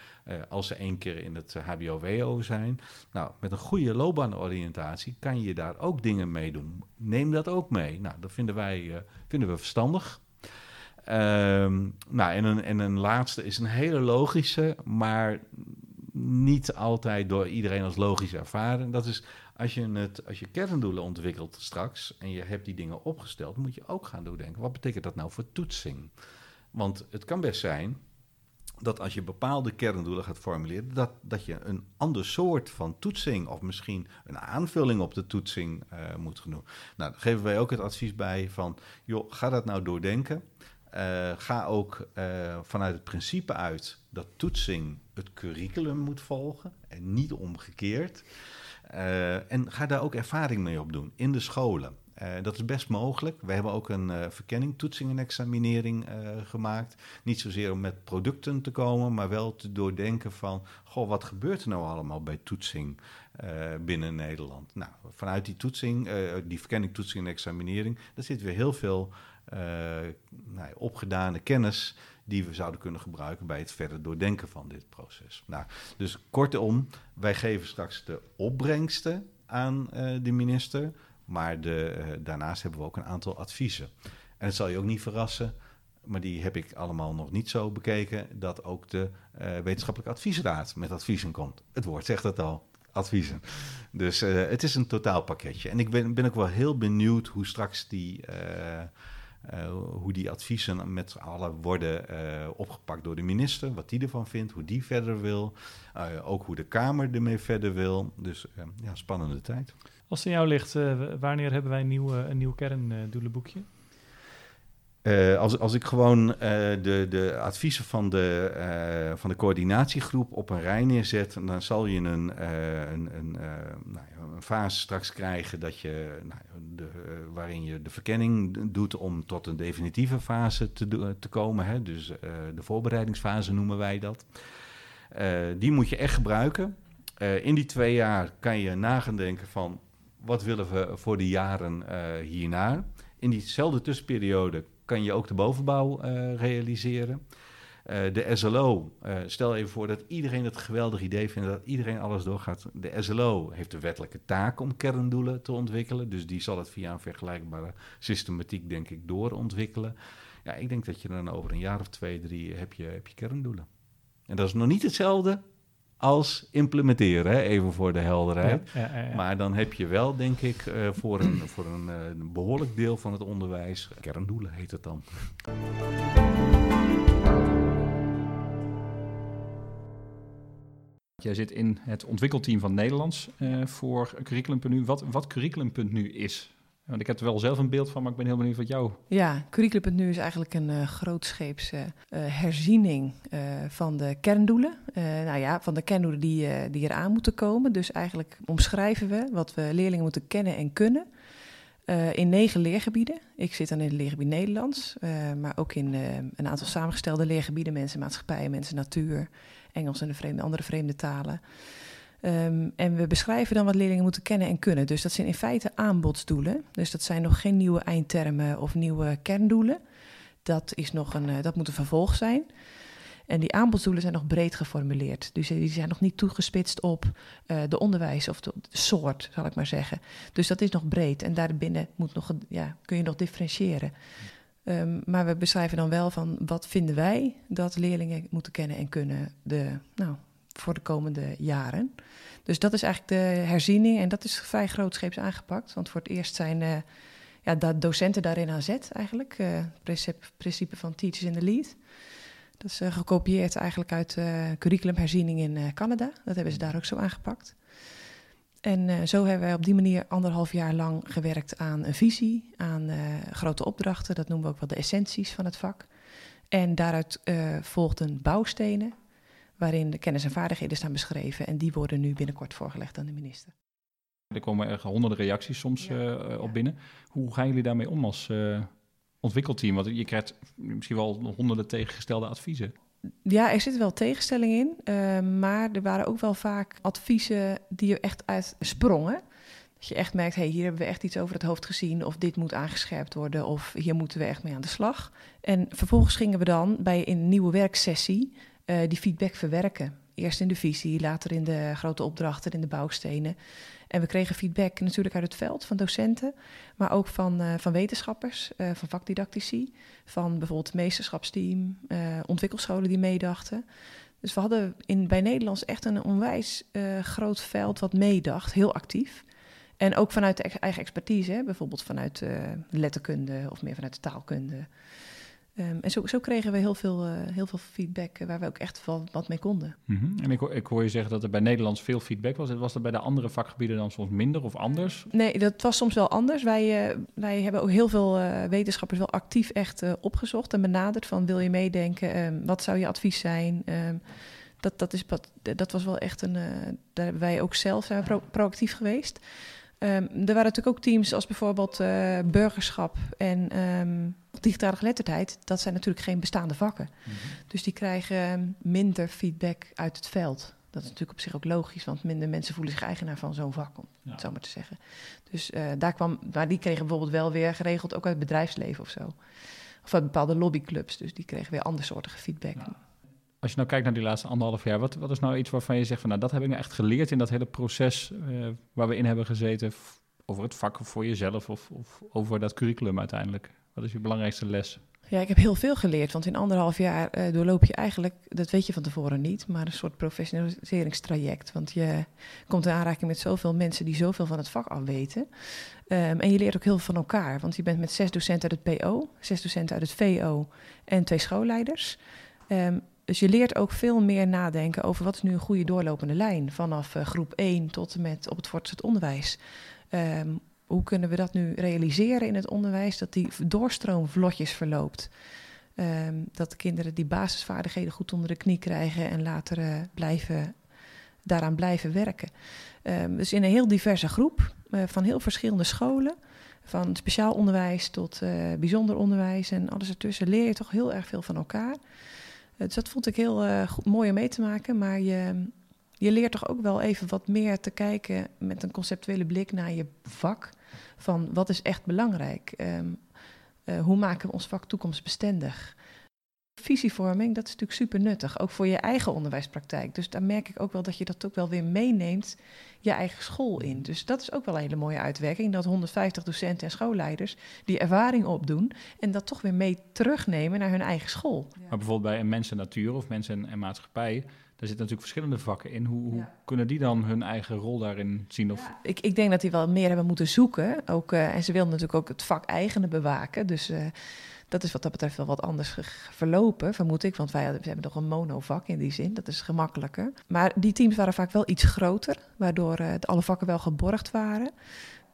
als ze één keer in het HBO-WO zijn. Nou, met een goede loopbaanoriëntatie kan je daar ook dingen mee doen. Neem dat ook mee. Nou, dat vinden wij vinden we verstandig. Um, nou, en een, en een laatste is een hele logische, maar niet altijd door iedereen als logisch ervaren. Dat is als je, het, als je kerndoelen ontwikkelt straks en je hebt die dingen opgesteld, moet je ook gaan doordenken. Wat betekent dat nou voor toetsing? Want het kan best zijn dat als je bepaalde kerndoelen gaat formuleren, dat, dat je een ander soort van toetsing of misschien een aanvulling op de toetsing uh, moet doen. Nou, daar geven wij ook het advies bij van, joh, ga dat nou doordenken. Uh, ga ook uh, vanuit het principe uit dat toetsing het curriculum moet volgen en niet omgekeerd. Uh, en ga daar ook ervaring mee op doen in de scholen. Dat is best mogelijk. We hebben ook een verkenning, toetsing en examinering gemaakt. Niet zozeer om met producten te komen, maar wel te doordenken van... goh, wat gebeurt er nou allemaal bij toetsing binnen Nederland? Nou, vanuit die toetsing, die verkenning, toetsing en examinering... daar zit weer heel veel nou, opgedane kennis die we zouden kunnen gebruiken bij het verder doordenken van dit proces. Nou, dus kortom, wij geven straks de opbrengsten aan uh, de minister, maar de, uh, daarnaast hebben we ook een aantal adviezen. En het zal je ook niet verrassen, maar die heb ik allemaal nog niet zo bekeken, dat ook de wetenschappelijke adviesraad met adviezen komt. Het woord zegt het al, adviezen. Dus het is een totaalpakketje. En ik ben, ben ook wel heel benieuwd hoe straks die hoe die adviezen met z'n allen worden uh, opgepakt door de minister, wat die ervan vindt, hoe die verder wil, uh, ook hoe de Kamer ermee verder wil. Dus ja, spannende tijd. Als het in jou ligt, wanneer hebben wij een nieuw, een nieuw kerndoelenboekje? Uh, als, als ik gewoon uh, de, de adviezen van de, uh, van de coördinatiegroep op een rij neerzet, dan zal je een, een, een, nou, een, fase straks krijgen dat je, nou, de, waarin je de verkenning doet om tot een definitieve fase te, te komen. Hè? Dus de voorbereidingsfase noemen wij dat. die moet je echt gebruiken. in die twee jaar kan je nagaan denken van wat willen we voor de jaren hierna. In diezelfde tussenperiode kan je ook de bovenbouw uh, realiseren. Uh, de SLO, eh, stel even voor dat iedereen het geweldig idee vindt, dat iedereen alles doorgaat. De SLO heeft de wettelijke taak om kerndoelen te ontwikkelen, dus die zal het via een vergelijkbare systematiek, denk ik, doorontwikkelen. Ja, ik denk dat je dan over een jaar of twee, drie heb je, heb je kerndoelen. En dat is nog niet hetzelfde als implementeren, hè? even voor de helderheid. Ja, ja, ja, maar dan heb je wel, denk ik, uh, voor, een, voor een, uh, behoorlijk deel van het onderwijs, kerndoelen heet het dan. Jij zit in het ontwikkelteam van Nederlands uh, voor Curriculum.nu. Wat, wat Curriculum.nu is, want ik heb er wel zelf een beeld van, maar ik ben heel benieuwd wat jou... Ja, Curriculum.nu is eigenlijk een uh, grootscheepse uh, herziening uh, van de kerndoelen. nou ja, van de kerndoelen die, die eraan moeten komen. Dus eigenlijk omschrijven we wat we leerlingen moeten kennen en kunnen... in negen leergebieden. Ik zit dan in het leergebied Nederlands, maar ook in een aantal samengestelde leergebieden: mensen, maatschappij, mensen, natuur, Engels en de vreemde, andere vreemde talen. Um, en we beschrijven dan wat leerlingen moeten kennen en kunnen. Dus dat zijn in feite aanbodsdoelen. Dus dat zijn nog geen nieuwe eindtermen of nieuwe kerndoelen. Dat, is nog een, uh, dat moet een vervolg zijn. En die aanbodsdoelen zijn nog breed geformuleerd. Dus die zijn nog niet toegespitst op uh, de onderwijs of de, soort, zal ik maar zeggen. Dus dat is nog breed. En daarbinnen moet nog, ja, kun je nog differentiëren. Um, maar we beschrijven dan wel van wat vinden wij dat leerlingen moeten kennen en kunnen de, nou, voor de komende jaren. Dus dat is eigenlijk de herziening en dat is vrij grootscheeps aangepakt. Want voor het eerst zijn uh, ja, dat docenten daarin aan zet eigenlijk. Uh, principe, principe van Teachers in the Lead. Dat is uh, gekopieerd eigenlijk uit curriculumherziening in Canada. Dat hebben ze daar ook zo aangepakt. En zo hebben wij op die manier anderhalf jaar lang gewerkt aan een visie, aan grote opdrachten. Dat noemen we ook wel de essenties van het vak. En daaruit volgden bouwstenen waarin de kennis en vaardigheden staan beschreven. En die worden nu binnenkort voorgelegd aan de minister. Er komen er honderden reacties soms uh, op binnen. Hoe gaan jullie daarmee om als uh, ontwikkelteam? Want je krijgt misschien wel honderden tegengestelde adviezen. Ja, er zit wel tegenstelling in. Uh, maar er waren ook wel vaak adviezen die er echt uit sprongen. Dat je echt merkt, hey, hier hebben we echt iets over het hoofd gezien. Of dit moet aangescherpt worden. Of hier moeten we echt mee aan de slag. En vervolgens gingen we dan bij een nieuwe werksessie uh, die feedback verwerken. Eerst in de visie, later in de grote opdrachten, in de bouwstenen. En we kregen feedback natuurlijk uit het veld van docenten, maar ook van, uh, van wetenschappers, uh, van vakdidactici, van bijvoorbeeld het meesterschapsteam, ontwikkelscholen die meedachten. Dus we hadden in, bij Nederlands echt een onwijs groot veld wat meedacht, heel actief. En ook vanuit de eigen expertise, hè, bijvoorbeeld vanuit letterkunde of meer vanuit de taalkunde. Um, en zo, zo, kregen we heel veel, uh, heel veel feedback uh, waar we ook echt wel wat mee konden. Mm -hmm. En ik, ik, hoor je zeggen dat er bij Nederlands veel feedback was. Was dat bij de andere vakgebieden dan soms minder of anders? Nee, dat was soms wel anders. Wij, uh, wij hebben ook heel veel wetenschappers wel actief echt opgezocht en benaderd van wil je meedenken? Um, wat zou je advies zijn? Um, dat, dat, is, dat was wel echt een. daar hebben wij ook zelf pro proactief geweest. Ehm, er waren natuurlijk ook teams als bijvoorbeeld burgerschap en digitale geletterdheid. Dat zijn natuurlijk geen bestaande vakken. Mhm. Dus die krijgen minder feedback uit het veld. Dat is natuurlijk op zich ook logisch, want minder mensen voelen zich eigenaar van zo'n vak, om het zo maar te zeggen. Dus uh, daar kwam, maar die kregen bijvoorbeeld wel weer geregeld ook uit het bedrijfsleven of zo. Of uit bepaalde lobbyclubs, dus die kregen weer andersoortige feedback. Als je nou kijkt naar die laatste anderhalf jaar, wat, wat is nou iets waarvan je zegt van nou dat heb ik nou echt geleerd in dat hele proces uh, waar we in hebben gezeten over het vak voor jezelf of, of over dat curriculum uiteindelijk? Wat is je belangrijkste les? Ja, ik heb heel veel geleerd, want in anderhalf jaar uh, doorloop je eigenlijk, dat weet je van tevoren niet, maar een soort professionaliseringstraject. Want je komt in aanraking met zoveel mensen die zoveel van het vak afweten. Um, en je leert ook heel veel van elkaar, want je bent met zes docenten uit het PO, zes docenten uit het VO en twee schoolleiders. Um, dus je leert ook veel meer nadenken over wat is nu een goede doorlopende lijn vanaf uh, groep 1 tot en met op het voortgezet onderwijs. Um, hoe kunnen we dat nu realiseren in het onderwijs, dat die doorstroom vlotjes verloopt? Um, dat de kinderen die basisvaardigheden goed onder de knie krijgen en later uh, blijven, daaraan blijven werken. Um, dus in een heel diverse groep uh, van heel verschillende scholen, van speciaal onderwijs tot uh, bijzonder onderwijs en alles ertussen, leer je toch heel erg veel van elkaar. Dus dat vond ik heel goed, mooi om mee te maken, maar je, je leert toch ook wel even wat meer te kijken met een conceptuele blik naar je vak. Van wat is echt belangrijk? Um, uh, hoe maken we ons vak toekomstbestendig? Visievorming, dat is natuurlijk super nuttig, ook voor je eigen onderwijspraktijk. Dus daar merk ik ook wel dat je dat ook wel weer meeneemt je eigen school in. Dus dat is ook wel een hele mooie uitwerking, dat 150 docenten en schoolleiders die ervaring opdoen en dat toch weer mee terugnemen naar hun eigen school. Maar bijvoorbeeld bij mensen natuur of mensen en maatschappij daar zitten natuurlijk verschillende vakken in. Hoe, hoe kunnen die dan hun eigen rol daarin zien? Of... ik, ik denk dat die wel meer hebben moeten zoeken. Ook, uh, en ze wilden natuurlijk ook het vak eigene bewaken. Dus uh, dat is wat dat betreft wel wat anders verlopen, vermoed ik. Want wij hebben toch een monovak in die zin. Dat is gemakkelijker. Maar die teams waren vaak wel iets groter, waardoor uh, alle vakken wel geborgd waren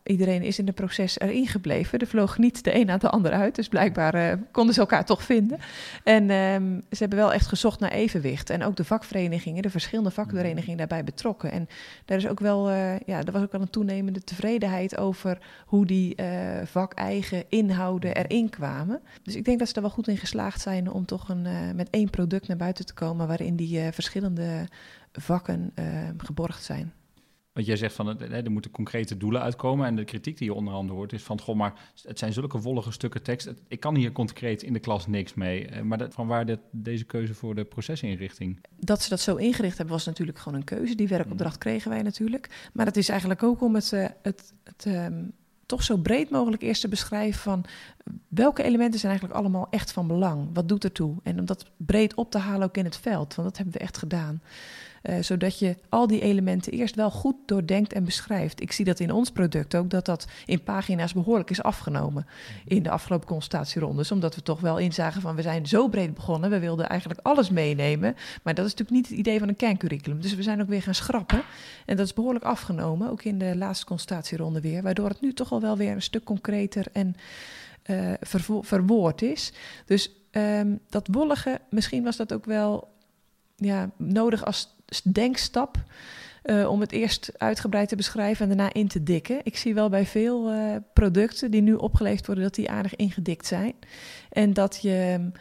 iedereen is in het proces erin gebleven. Er vloog niet de een aan de ander uit. Dus blijkbaar uh, konden ze elkaar toch vinden. En um, ze hebben wel echt gezocht naar evenwicht. En ook de vakverenigingen, de verschillende vakverenigingen daarbij betrokken. En daar is ook wel, uh, ja, er was ook wel een toenemende tevredenheid over hoe die uh, vakeigen inhouden erin kwamen. Dus ik denk dat ze er wel goed in geslaagd zijn om toch een, met één product naar buiten te komen waarin die verschillende vakken ehm, geborgd zijn. Want jij zegt van er moeten concrete doelen uitkomen. En de kritiek die je onder andere hoort is van goh, maar het zijn zulke wollige stukken tekst. Ik kan hier concreet in de klas niks mee. Eh, maar dat, van waar dit, deze keuze voor de procesinrichting? Dat ze dat zo ingericht hebben, was natuurlijk gewoon een keuze. Die werkopdracht mm. kregen wij natuurlijk. Maar het is eigenlijk ook om het, uh, het, het um, toch zo breed mogelijk eerst te beschrijven van welke elementen zijn eigenlijk allemaal echt van belang. Wat doet ertoe? En om dat breed op te halen ook in het veld, want dat hebben we echt gedaan. Uh, zodat je al die elementen eerst wel goed doordenkt en beschrijft. Ik zie dat in ons product ook, dat dat in pagina's behoorlijk is afgenomen in de afgelopen consultatierondes. Omdat we toch wel inzagen van we zijn zo breed begonnen, we wilden eigenlijk alles meenemen. Maar dat is natuurlijk niet het idee van een kerncurriculum. Dus we zijn ook weer gaan schrappen. En dat is behoorlijk afgenomen, ook in de laatste consultatieronde weer. Waardoor het nu toch al wel weer een stuk concreter en uh, verwoord is. Dus um, dat wollige, misschien was dat ook wel ja, nodig als denkstap. Uh, om het eerst uitgebreid te beschrijven en daarna in te dikken. Ik zie wel bij veel uh, producten die nu opgeleverd worden, dat die aardig ingedikt zijn. En dat je um,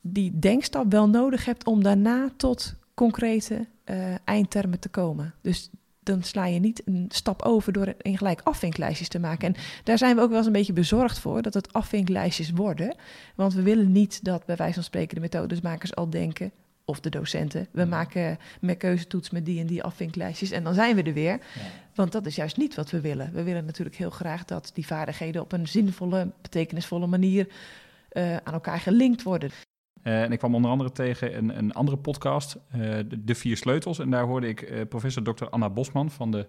die denkstap wel nodig hebt om daarna tot concrete uh, eindtermen te komen. Dus dan sla je niet een stap over door in gelijk afvinklijstjes te maken. En daar zijn we ook wel eens een beetje bezorgd voor, dat het afvinklijstjes worden. Want we willen niet dat bij wijze van spreken de methodesmakers al denken, of de docenten. We maken met keuzetoets met die en die afvinklijstjes en dan zijn we er weer. Ja. Want dat is juist niet wat we willen. We willen natuurlijk heel graag dat die vaardigheden op een zinvolle, betekenisvolle manier uh, aan elkaar gelinkt worden. Uh, en ik kwam onder andere tegen een, een andere podcast, uh, de, de, Vier Sleutels. En daar hoorde ik professor Dr. Anna Bosman van de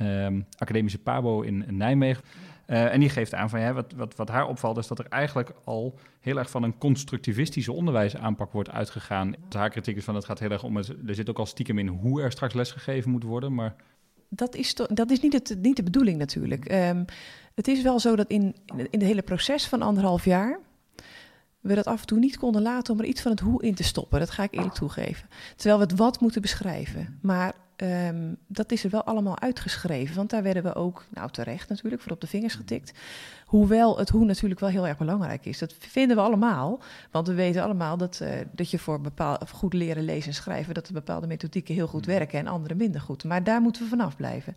um, Academische Pabo in, in Nijmegen. Uh, en die geeft aan van ja, wat, wat, wat haar opvalt, is dat er eigenlijk al heel erg van een constructivistische onderwijsaanpak wordt uitgegaan. Haar kritiek is van het gaat heel erg om het. Er zit ook al stiekem in hoe er straks lesgegeven moet worden. Maar dat is, dat is niet, het, niet de bedoeling natuurlijk. Um, het is wel zo dat in, in het hele proces van anderhalf jaar we dat af en toe niet konden laten om er iets van het hoe in te stoppen. Dat ga ik eerlijk toegeven. Terwijl we het wat moeten beschrijven. Maar ehm, dat is er wel allemaal uitgeschreven. Want daar werden we ook, nou terecht natuurlijk, voor op de vingers getikt. Hoewel het hoe natuurlijk wel heel erg belangrijk is. Dat vinden we allemaal. Want we weten allemaal dat, uh, dat je voor bepaald, goed leren lezen en schrijven... dat er bepaalde methodieken heel goed werken en andere minder goed. Maar daar moeten we vanaf blijven.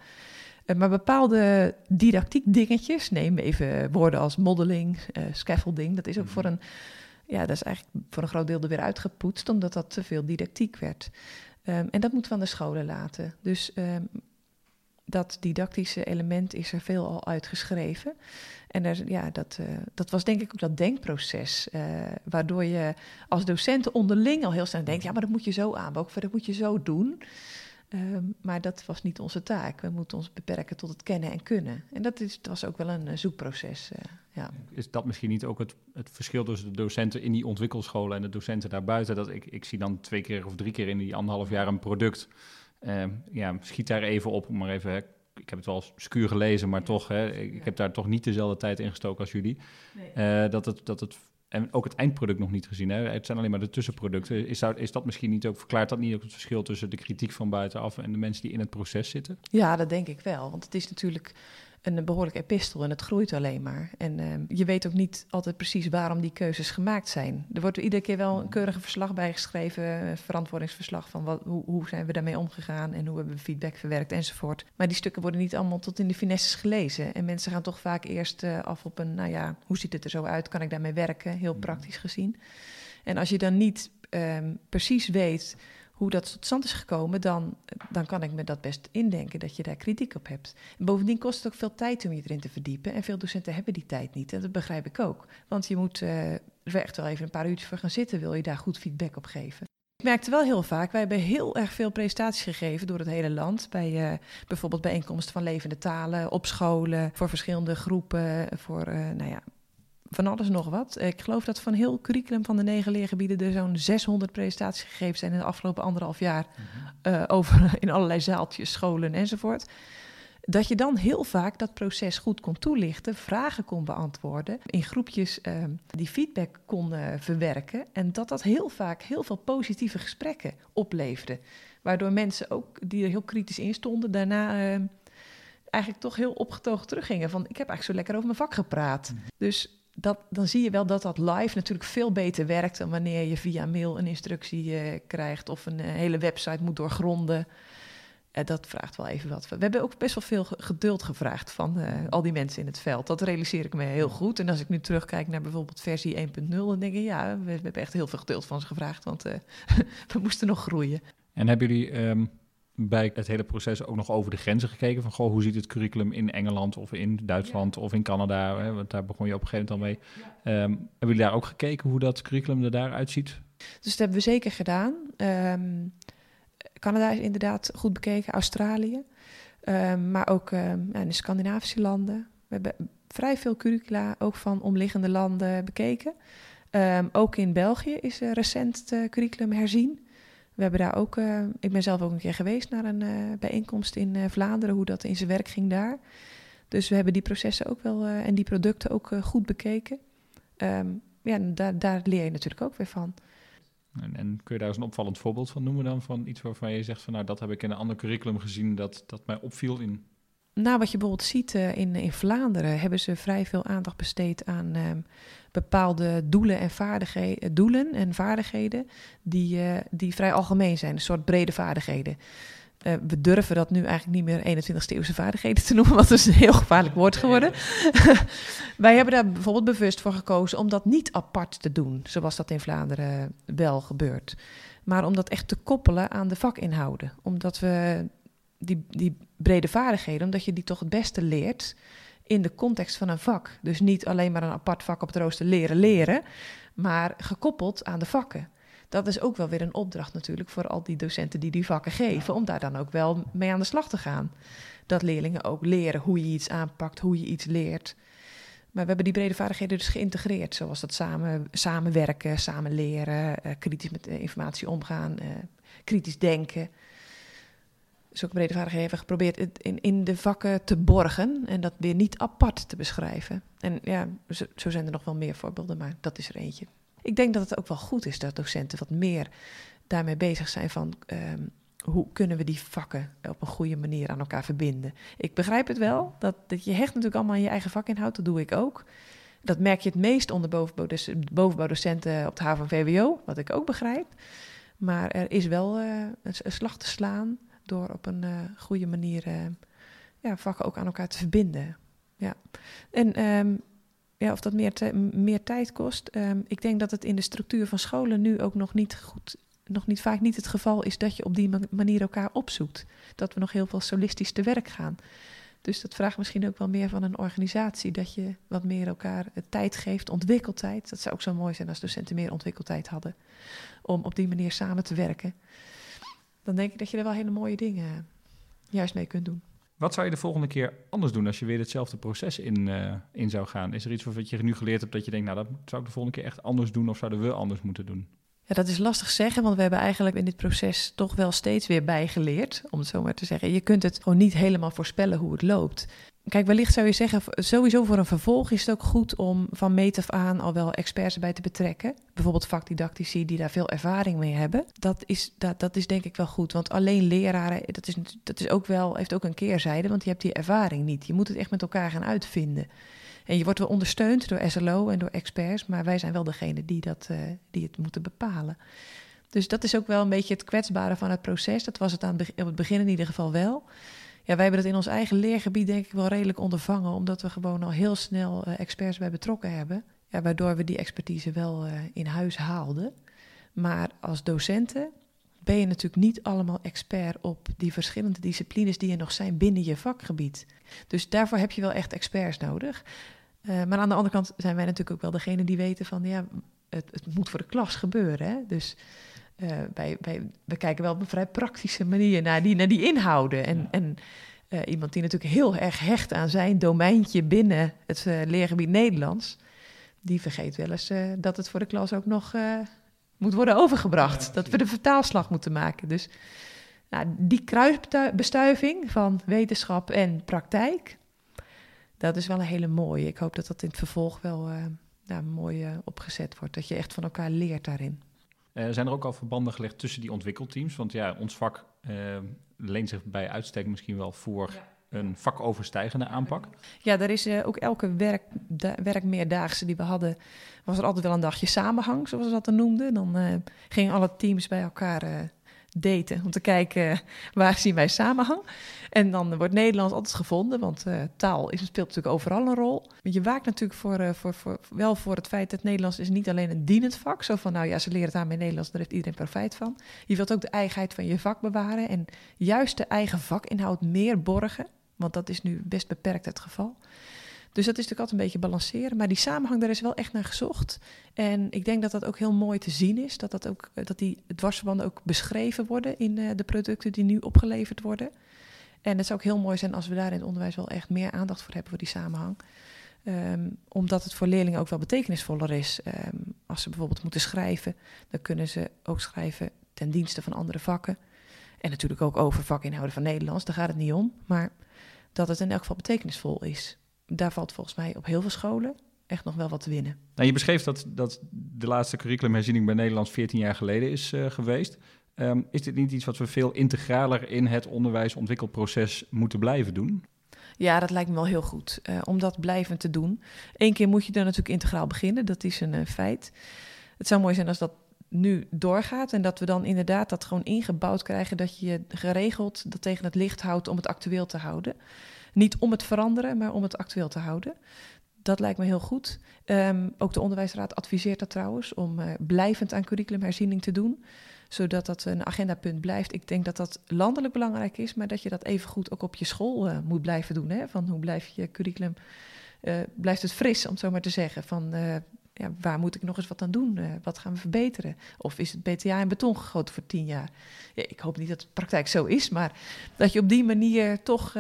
Uh, maar bepaalde didactiek dingetjes, neem even woorden als modeling, uh, scaffolding... dat is ook voor een ja, dat is eigenlijk voor een groot deel er weer uitgepoetst, omdat dat te veel didactiek werd. Um, en dat moeten we aan de scholen laten. Dus um, dat didactische element is er veel al uitgeschreven. En er, ja, dat, uh, dat was denk ik ook dat denkproces, uh, waardoor je als docenten onderling al heel snel denkt, ja, maar dat moet je zo aanboken, dat moet je zo doen. Um, maar dat was niet onze taak. We moeten ons beperken tot het kennen en kunnen. En dat is, was ook wel een uh, zoekproces. Ja. Is dat misschien niet ook het, het, verschil tussen de docenten in die ontwikkelscholen en de docenten daarbuiten? Dat ik, ik zie dan twee keer of drie keer in die anderhalf jaar een product. Uh, ja, schiet daar even op, maar even. Hè, ik heb het wel scuur gelezen, maar toch, hè, ik, ik, heb daar toch niet dezelfde tijd in gestoken als jullie. Nee. dat, het, dat het en ook het eindproduct nog niet gezien. Hè? Het zijn alleen maar de tussenproducten. Is, dat, is dat misschien niet ook, verklaart dat niet ook het verschil tussen de kritiek van buitenaf en de mensen die in het proces zitten? Ja, dat denk ik wel. Want het is natuurlijk een behoorlijk epistel en het groeit alleen maar. En uh, je weet ook niet altijd precies waarom die keuzes gemaakt zijn. Er wordt iedere keer wel een keurige verslag bijgeschreven, een verantwoordingsverslag van wat, hoe, hoe zijn we daarmee omgegaan en hoe hebben we feedback verwerkt enzovoort. Maar die stukken worden niet allemaal tot in de finesses gelezen. En mensen gaan toch vaak eerst uh, af op een, nou ja, hoe ziet het er zo uit? Kan ik daarmee werken? Heel praktisch gezien. En als je dan niet um, precies weet hoe dat tot stand is gekomen, dan, dan kan ik me dat best indenken dat je daar kritiek op hebt. En bovendien kost het ook veel tijd om je erin te verdiepen. En veel docenten hebben die tijd niet. En dat begrijp ik ook. Want je moet er echt wel even een paar uurtjes voor gaan zitten, wil je daar goed feedback op geven. Ik merkte wel heel vaak, wij hebben heel erg veel presentaties gegeven door het hele land. Bij uh, bijvoorbeeld bijeenkomsten van levende talen, op scholen, voor verschillende groepen, voor uh, nou ja, van alles nog wat. Ik geloof dat van heel curriculum van de negen leergebieden er zo'n 600 presentaties gegeven zijn in de afgelopen anderhalf jaar. Mm-hmm. Uh, over in allerlei zaaltjes, scholen enzovoort. Dat je dan heel vaak dat proces goed kon toelichten, vragen kon beantwoorden, in groepjes uh, die feedback kon uh, verwerken. En dat dat heel vaak heel veel positieve gesprekken opleverde. Waardoor mensen ook die er heel kritisch in stonden, daarna uh, eigenlijk toch heel opgetogen teruggingen. Van ik heb eigenlijk zo lekker over mijn vak gepraat. Mm-hmm. Dus dat, dan zie je wel dat dat live natuurlijk veel beter werkt dan wanneer je via mail een instructie uh, krijgt of een uh, hele website moet doorgronden. Uh, dat vraagt wel even wat. We hebben ook best wel veel geduld gevraagd van al die mensen in het veld. Dat realiseer ik me heel goed. En als ik nu terugkijk naar bijvoorbeeld versie 1.0, dan denk ik ja, we, we, hebben echt heel veel geduld van ze gevraagd, want we moesten nog groeien. En hebben jullie um bij het hele proces ook nog over de grenzen gekeken. Van goh, hoe ziet het curriculum in Engeland of in Duitsland ja. of in Canada? Hè? Want daar begon je op een gegeven moment al mee. Ja. Um, hebben jullie daar ook gekeken hoe dat curriculum er daar uitziet? Dus dat hebben we zeker gedaan. Um, Canada is inderdaad goed bekeken, Australië. Um, maar ook in de Scandinavische landen. We hebben vrij veel curricula ook van omliggende landen bekeken. ook in België is recent het curriculum herzien. We hebben daar ook, uh, ik ben zelf ook een keer geweest naar een uh, bijeenkomst in uh, Vlaanderen, hoe dat in zijn werk ging daar. Dus we hebben die processen ook wel en die producten ook goed bekeken. Um, ja, daar, daar leer je natuurlijk ook weer van. En, en, kun je daar eens een opvallend voorbeeld van noemen dan? Van iets waarvan je zegt van nou, dat heb ik in een ander curriculum gezien dat, dat mij opviel in nou, wat je bijvoorbeeld ziet uh, in, in Vlaanderen, hebben ze vrij veel aandacht besteed aan uh, bepaalde doelen en vaardigheden, doelen en vaardigheden die, uh, die vrij algemeen zijn, een soort brede vaardigheden. we durven dat nu eigenlijk niet meer 21ste eeuwse vaardigheden te noemen, want dat is een heel gevaarlijk woord geworden. Wij hebben daar bijvoorbeeld bewust voor gekozen om dat niet apart te doen, zoals dat in Vlaanderen wel gebeurt. Maar om dat echt te koppelen aan de vakinhouden. Omdat we die, die brede vaardigheden, omdat je die toch het beste leert in de context van een vak. Dus niet alleen maar een apart vak op het rooster leren leren, maar gekoppeld aan de vakken. Dat is ook wel weer een opdracht natuurlijk voor al die docenten die die vakken geven, om daar dan ook wel mee aan de slag te gaan. Dat leerlingen ook leren hoe je iets aanpakt, hoe je iets leert. Maar we hebben die brede vaardigheden dus geïntegreerd, zoals dat samen, samenwerken, samen leren, uh, kritisch met informatie omgaan, uh, kritisch denken zulke brede vaardigheden hebben geprobeerd in, in de vakken te borgen en dat weer niet apart te beschrijven. En ja, zo, zijn er nog wel meer voorbeelden, maar dat is er eentje. Ik denk dat het ook wel goed is dat docenten wat meer daarmee bezig zijn van um, hoe kunnen we die vakken op een goede manier aan elkaar verbinden? Ik begrijp het wel, dat, dat je hecht natuurlijk allemaal aan je eigen vakinhoud, dat doe ik ook. Dat merk je het meest onder bovenbouwdocenten op de HAVO-VWO, wat ik ook begrijp. Maar er is wel uh, een slag te slaan door op een uh, goede manier uh, ja, vakken ook aan elkaar te verbinden. Ja. En um, ja, of dat meer, meer tijd kost. Um, ik denk dat het in de structuur van scholen nu ook nog niet goed, nog niet vaak niet het geval is dat je op die manier elkaar opzoekt. Dat we nog heel veel solistisch te werk gaan. Dus dat vraagt misschien ook wel meer van een organisatie, dat je wat meer elkaar tijd geeft, ontwikkeltijd. Dat zou ook zo mooi zijn als docenten meer ontwikkeltijd hadden, om op die manier samen te werken. Dan denk ik dat je er wel hele mooie dingen juist mee kunt doen. Wat zou je de volgende keer anders doen als je weer hetzelfde proces in, uh, in zou gaan? Is er iets wat je nu geleerd hebt dat je denkt, nou dat zou ik de volgende keer echt anders doen of zouden we anders moeten doen? Ja, dat is lastig zeggen, want we hebben eigenlijk in dit proces toch wel steeds weer bijgeleerd, om het zo maar te zeggen. Je kunt het gewoon niet helemaal voorspellen hoe het loopt. Kijk, wellicht zou je zeggen, sowieso voor een vervolg is het ook goed om van meet af aan al wel experts erbij te betrekken. Bijvoorbeeld vakdidactici die daar veel ervaring mee hebben. Dat is, dat, dat is denk ik wel goed, want alleen leraren, dat, is, dat is ook wel, heeft ook een keerzijde, want je hebt die ervaring niet. Je moet het echt met elkaar gaan uitvinden. En je wordt wel ondersteund door SLO en door experts, maar wij zijn wel degene die, dat, uh, die het moeten bepalen. Dus dat is ook wel een beetje het kwetsbare van het proces. Dat was het aan op het begin in ieder geval wel. Ja, wij hebben dat in ons eigen leergebied denk ik wel redelijk ondervangen, omdat we gewoon al heel snel uh, experts bij betrokken hebben. Ja, waardoor we die expertise wel uh, in huis haalden. Maar als docenten ben je natuurlijk niet allemaal expert op die verschillende disciplines die er nog zijn binnen je vakgebied. Dus daarvoor heb je wel echt experts nodig. Uh, maar aan de andere kant zijn wij natuurlijk ook wel degene die weten van ja, het, het moet voor de klas gebeuren. Hè? Dus uh, wij, we kijken wel op een vrij praktische manier naar die, naar die inhouden. En, ja. en uh, iemand die natuurlijk heel erg hecht aan zijn domeintje binnen het leergebied Nederlands, die vergeet wel eens dat het voor de klas ook nog moet worden overgebracht. Ja, dat we de vertaalslag moeten maken. Dus nou, die kruisbestuiving van wetenschap en praktijk, dat is wel een hele mooie. Ik hoop dat dat in het vervolg wel uh, nou, mooi uh, opgezet wordt. Dat je echt van elkaar leert daarin. Uh, zijn er ook al verbanden gelegd tussen die ontwikkelteams? Want ja, ons vak leent zich bij uitstek misschien wel voor ja. een vakoverstijgende aanpak. Ja, er is ook elke werk, werkmeerdaagse die we hadden, was er altijd wel een dagje samenhang, zoals we dat dan noemden. Dan gingen alle teams bij elkaar daten. Om te kijken waar zien wij samenhang. En dan wordt Nederlands altijd gevonden, want uh, taal is, speelt natuurlijk overal een rol. Je waakt natuurlijk voor, uh, voor, voor, wel voor het feit dat Nederlands is niet alleen een dienend vak. Zo van, nou ja, ze leren het aan met Nederlands, daar heeft iedereen profijt van. Je wilt ook de eigenheid van je vak bewaren en juist de eigen vakinhoud meer borgen. Want dat is nu best beperkt het geval. Dus dat is natuurlijk altijd een beetje balanceren. Maar die samenhang, daar is wel echt naar gezocht. En ik denk dat dat ook heel mooi te zien is. Dat, dat, ook, dat die dwarsverbanden ook beschreven worden in uh, de producten die nu opgeleverd worden. En het zou ook heel mooi zijn als we daar in het onderwijs wel echt meer aandacht voor hebben voor die samenhang. Um, omdat het voor leerlingen ook wel betekenisvoller is. Um, als ze bijvoorbeeld moeten schrijven, dan kunnen ze ook schrijven ten dienste van andere vakken. En natuurlijk ook over vakinhouden van Nederlands, daar gaat het niet om. Maar dat het in elk geval betekenisvol is daar valt volgens mij op heel veel scholen echt nog wel wat te winnen. Nou, je beschreef dat, dat de laatste curriculumherziening bij Nederlands 14 jaar geleden is uh, geweest. Um, is dit niet iets wat we veel integraler in het onderwijsontwikkelproces moeten blijven doen? Ja, dat lijkt me wel heel goed uh, om dat blijvend te doen. Eén keer moet je dan natuurlijk integraal beginnen, dat is een uh, feit. Het zou mooi zijn als dat nu doorgaat en dat we dan inderdaad dat gewoon ingebouwd krijgen, dat je geregeld dat tegen het licht houdt om het actueel te houden. Niet om het veranderen, maar om het actueel te houden. Dat lijkt me heel goed. Um, ook de Onderwijsraad adviseert dat trouwens om uh, blijvend aan curriculumherziening te doen, zodat dat een agendapunt blijft. Ik denk dat dat landelijk belangrijk is, maar dat je dat even goed ook op je school uh, moet blijven doen. Hè? Van hoe blijft je curriculum, uh, blijft het fris, om het zo maar te zeggen. Van ja, waar moet ik nog eens wat aan doen? wat gaan we verbeteren? Of is het BTA in beton gegoten voor tien jaar? Ja, ik hoop niet dat het praktijk zo is, maar dat je op die manier toch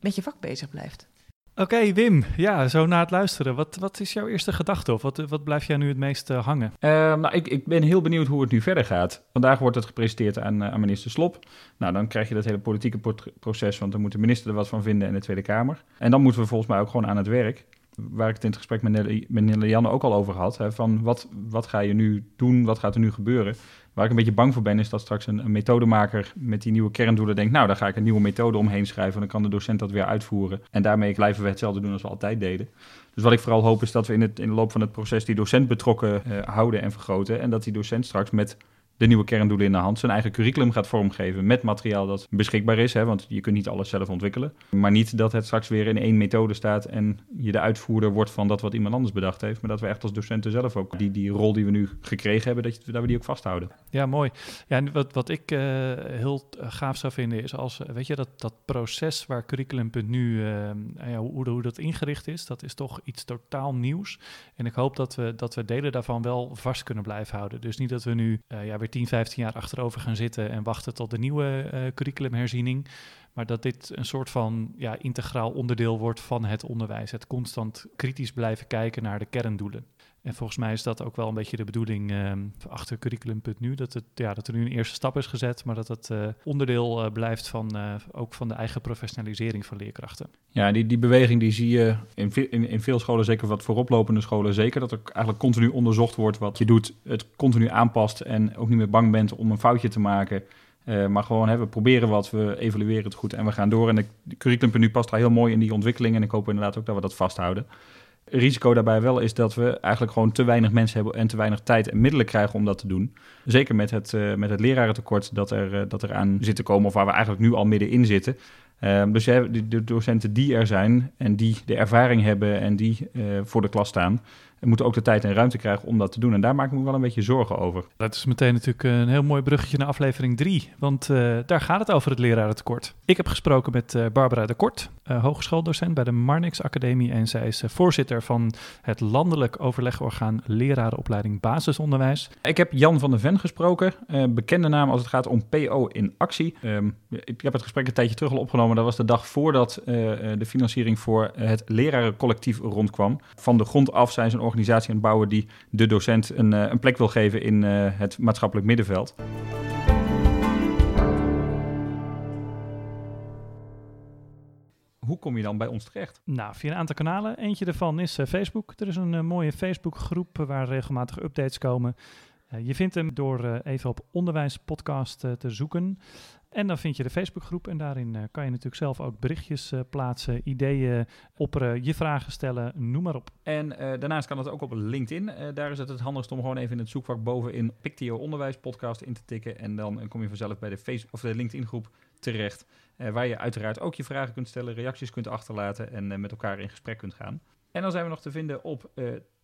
met je vak bezig blijft. Oké, okay, Wim. Ja, zo na het luisteren. Wat, wat is jouw eerste gedachte of wat, wat blijft jij nu het meest uh, hangen? Uh, nou, ik, ik ben heel benieuwd hoe het nu verder gaat. Vandaag wordt het gepresenteerd aan, uh, aan minister Slop. Nou, dan krijg je dat hele politieke proces, want dan moet de minister er wat van vinden en de Tweede Kamer. En dan moeten we volgens mij ook gewoon aan het werk. Waar ik het in het gesprek met met Janne ook al over had. Hè, van wat, wat ga je nu doen, wat gaat er nu gebeuren? Waar ik een beetje bang voor ben, is dat straks een, een methodemaker met die nieuwe kerndoelen denkt, nou, daar ga ik een nieuwe methode omheen schrijven en dan kan de docent dat weer uitvoeren. En daarmee blijven we hetzelfde doen als we altijd deden. Dus wat ik vooral hoop is dat we in, het, in de loop van het proces die docent betrokken uh, houden en vergroten. En dat die docent straks met de nieuwe kerndoelen in de hand, zijn eigen curriculum gaat vormgeven met materiaal dat beschikbaar is. Hè, want je kunt niet alles zelf ontwikkelen. Maar niet dat het straks weer in één methode staat en je de uitvoerder wordt van dat wat iemand anders bedacht heeft. Maar dat we echt als docenten zelf ook die, die rol die we nu gekregen hebben, dat, dat we die ook vasthouden. Ja, mooi. Ja, wat, wat ik uh, heel gaaf zou vinden is als, weet je, dat, dat proces waar curriculum.nu, uh, ja, hoe, hoe dat ingericht is, dat is toch iets totaal nieuws. En ik hoop dat we, dat we delen daarvan wel vast kunnen blijven houden. Dus niet dat we nu uh, ja, weer 10, 15 jaar achterover gaan zitten en wachten tot de nieuwe uh, curriculumherziening. Maar dat dit een soort van ja, integraal onderdeel wordt van het onderwijs. Het constant kritisch blijven kijken naar de kerndoelen. En volgens mij is dat ook wel een beetje de bedoeling uh, achter curriculum.nu. Dat, het, ja, dat er nu een eerste stap is gezet, maar dat het uh, onderdeel uh, blijft van uh, ook van de eigen professionalisering van leerkrachten. Ja, die, die beweging die zie je in, in, in veel scholen, zeker wat vooroplopende scholen, zeker. Dat er eigenlijk continu onderzocht wordt wat je doet, het continu aanpast en ook niet meer bang bent om een foutje te maken. Maar gewoon, hè, we proberen wat, we evalueren het goed en we gaan door. En de curriculum.nu past daar heel mooi in die ontwikkeling. En ik hoop inderdaad ook dat we dat vasthouden risico daarbij wel is dat we eigenlijk gewoon te weinig mensen hebben en te weinig tijd en middelen krijgen om dat te doen. Zeker met het, uh, met het lerarentekort dat er, uh, dat er aan zit te komen, of waar we eigenlijk nu al middenin zitten. Uh, dus de, de, docenten die er zijn en die de ervaring hebben en die voor de klas staan, moeten ook de tijd en ruimte krijgen om dat te doen. En daar maak ik me wel een beetje zorgen over. Dat is meteen natuurlijk een heel mooi bruggetje naar aflevering 3. Want uh, daar gaat het over het lerarentekort. Ik heb gesproken met uh, Barbara de Kort, uh, hogeschooldocent bij de Marnix Academie. En zij is voorzitter van het landelijk overlegorgaan Lerarenopleiding Basisonderwijs. Ik heb Jan van der Ven gesproken. bekende naam als het gaat om PO in actie. Um, ik heb het gesprek een tijdje terug al opgenomen. Dat was de dag voordat de financiering voor het lerarencollectief rondkwam. Van de grond af zijn ze een organisatie aan het bouwen die de docent een, uh, een plek wil geven in uh, het maatschappelijk middenveld. Hoe kom je dan bij ons terecht? Nou, via een aantal kanalen. Eentje daarvan is uh, Facebook. Er is een mooie Facebookgroep waar regelmatig updates komen. Je vindt hem door even op onderwijspodcast te zoeken. En dan vind je de Facebookgroep en daarin uh, kan je natuurlijk zelf ook berichtjes uh, plaatsen, ideeën opperen, je vragen stellen, noem maar op. En uh, daarnaast kan het ook op LinkedIn. daar is het het handigst om gewoon even in het zoekvak bovenin Pictio Onderwijs podcast in te tikken. En dan kom je vanzelf bij de, face of de LinkedIn groep terecht. waar je uiteraard ook je vragen kunt stellen, reacties kunt achterlaten en met elkaar in gesprek kunt gaan. En dan zijn we nog te vinden op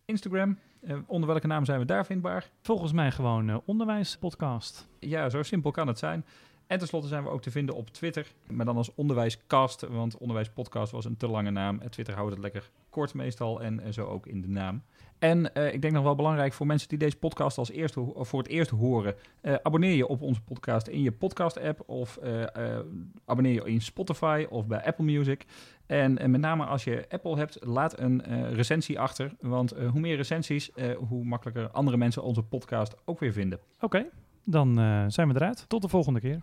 Instagram. onder welke naam zijn we daar vindbaar? Volgens mij gewoon onderwijspodcast. Ja, zo simpel kan het zijn. En tenslotte zijn we ook te vinden op Twitter, maar dan als onderwijscast, want onderwijspodcast was een te lange naam. Twitter houdt het lekker kort meestal en, zo ook in de naam. En uh, ik denk nog wel belangrijk voor mensen die deze podcast als eerste, voor het eerst horen. Uh, abonneer je op onze podcast in je podcast-app of uh, abonneer je in Spotify of bij Apple Music. En, met name als je Apple hebt, laat een recensie achter. Want hoe meer recensies, hoe makkelijker andere mensen onze podcast ook weer vinden. Oké, dan zijn we eruit. Tot de volgende keer.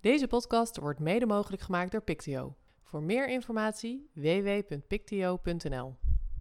Deze podcast wordt mede mogelijk gemaakt door Pictio. Voor meer informatie www.pictio.nl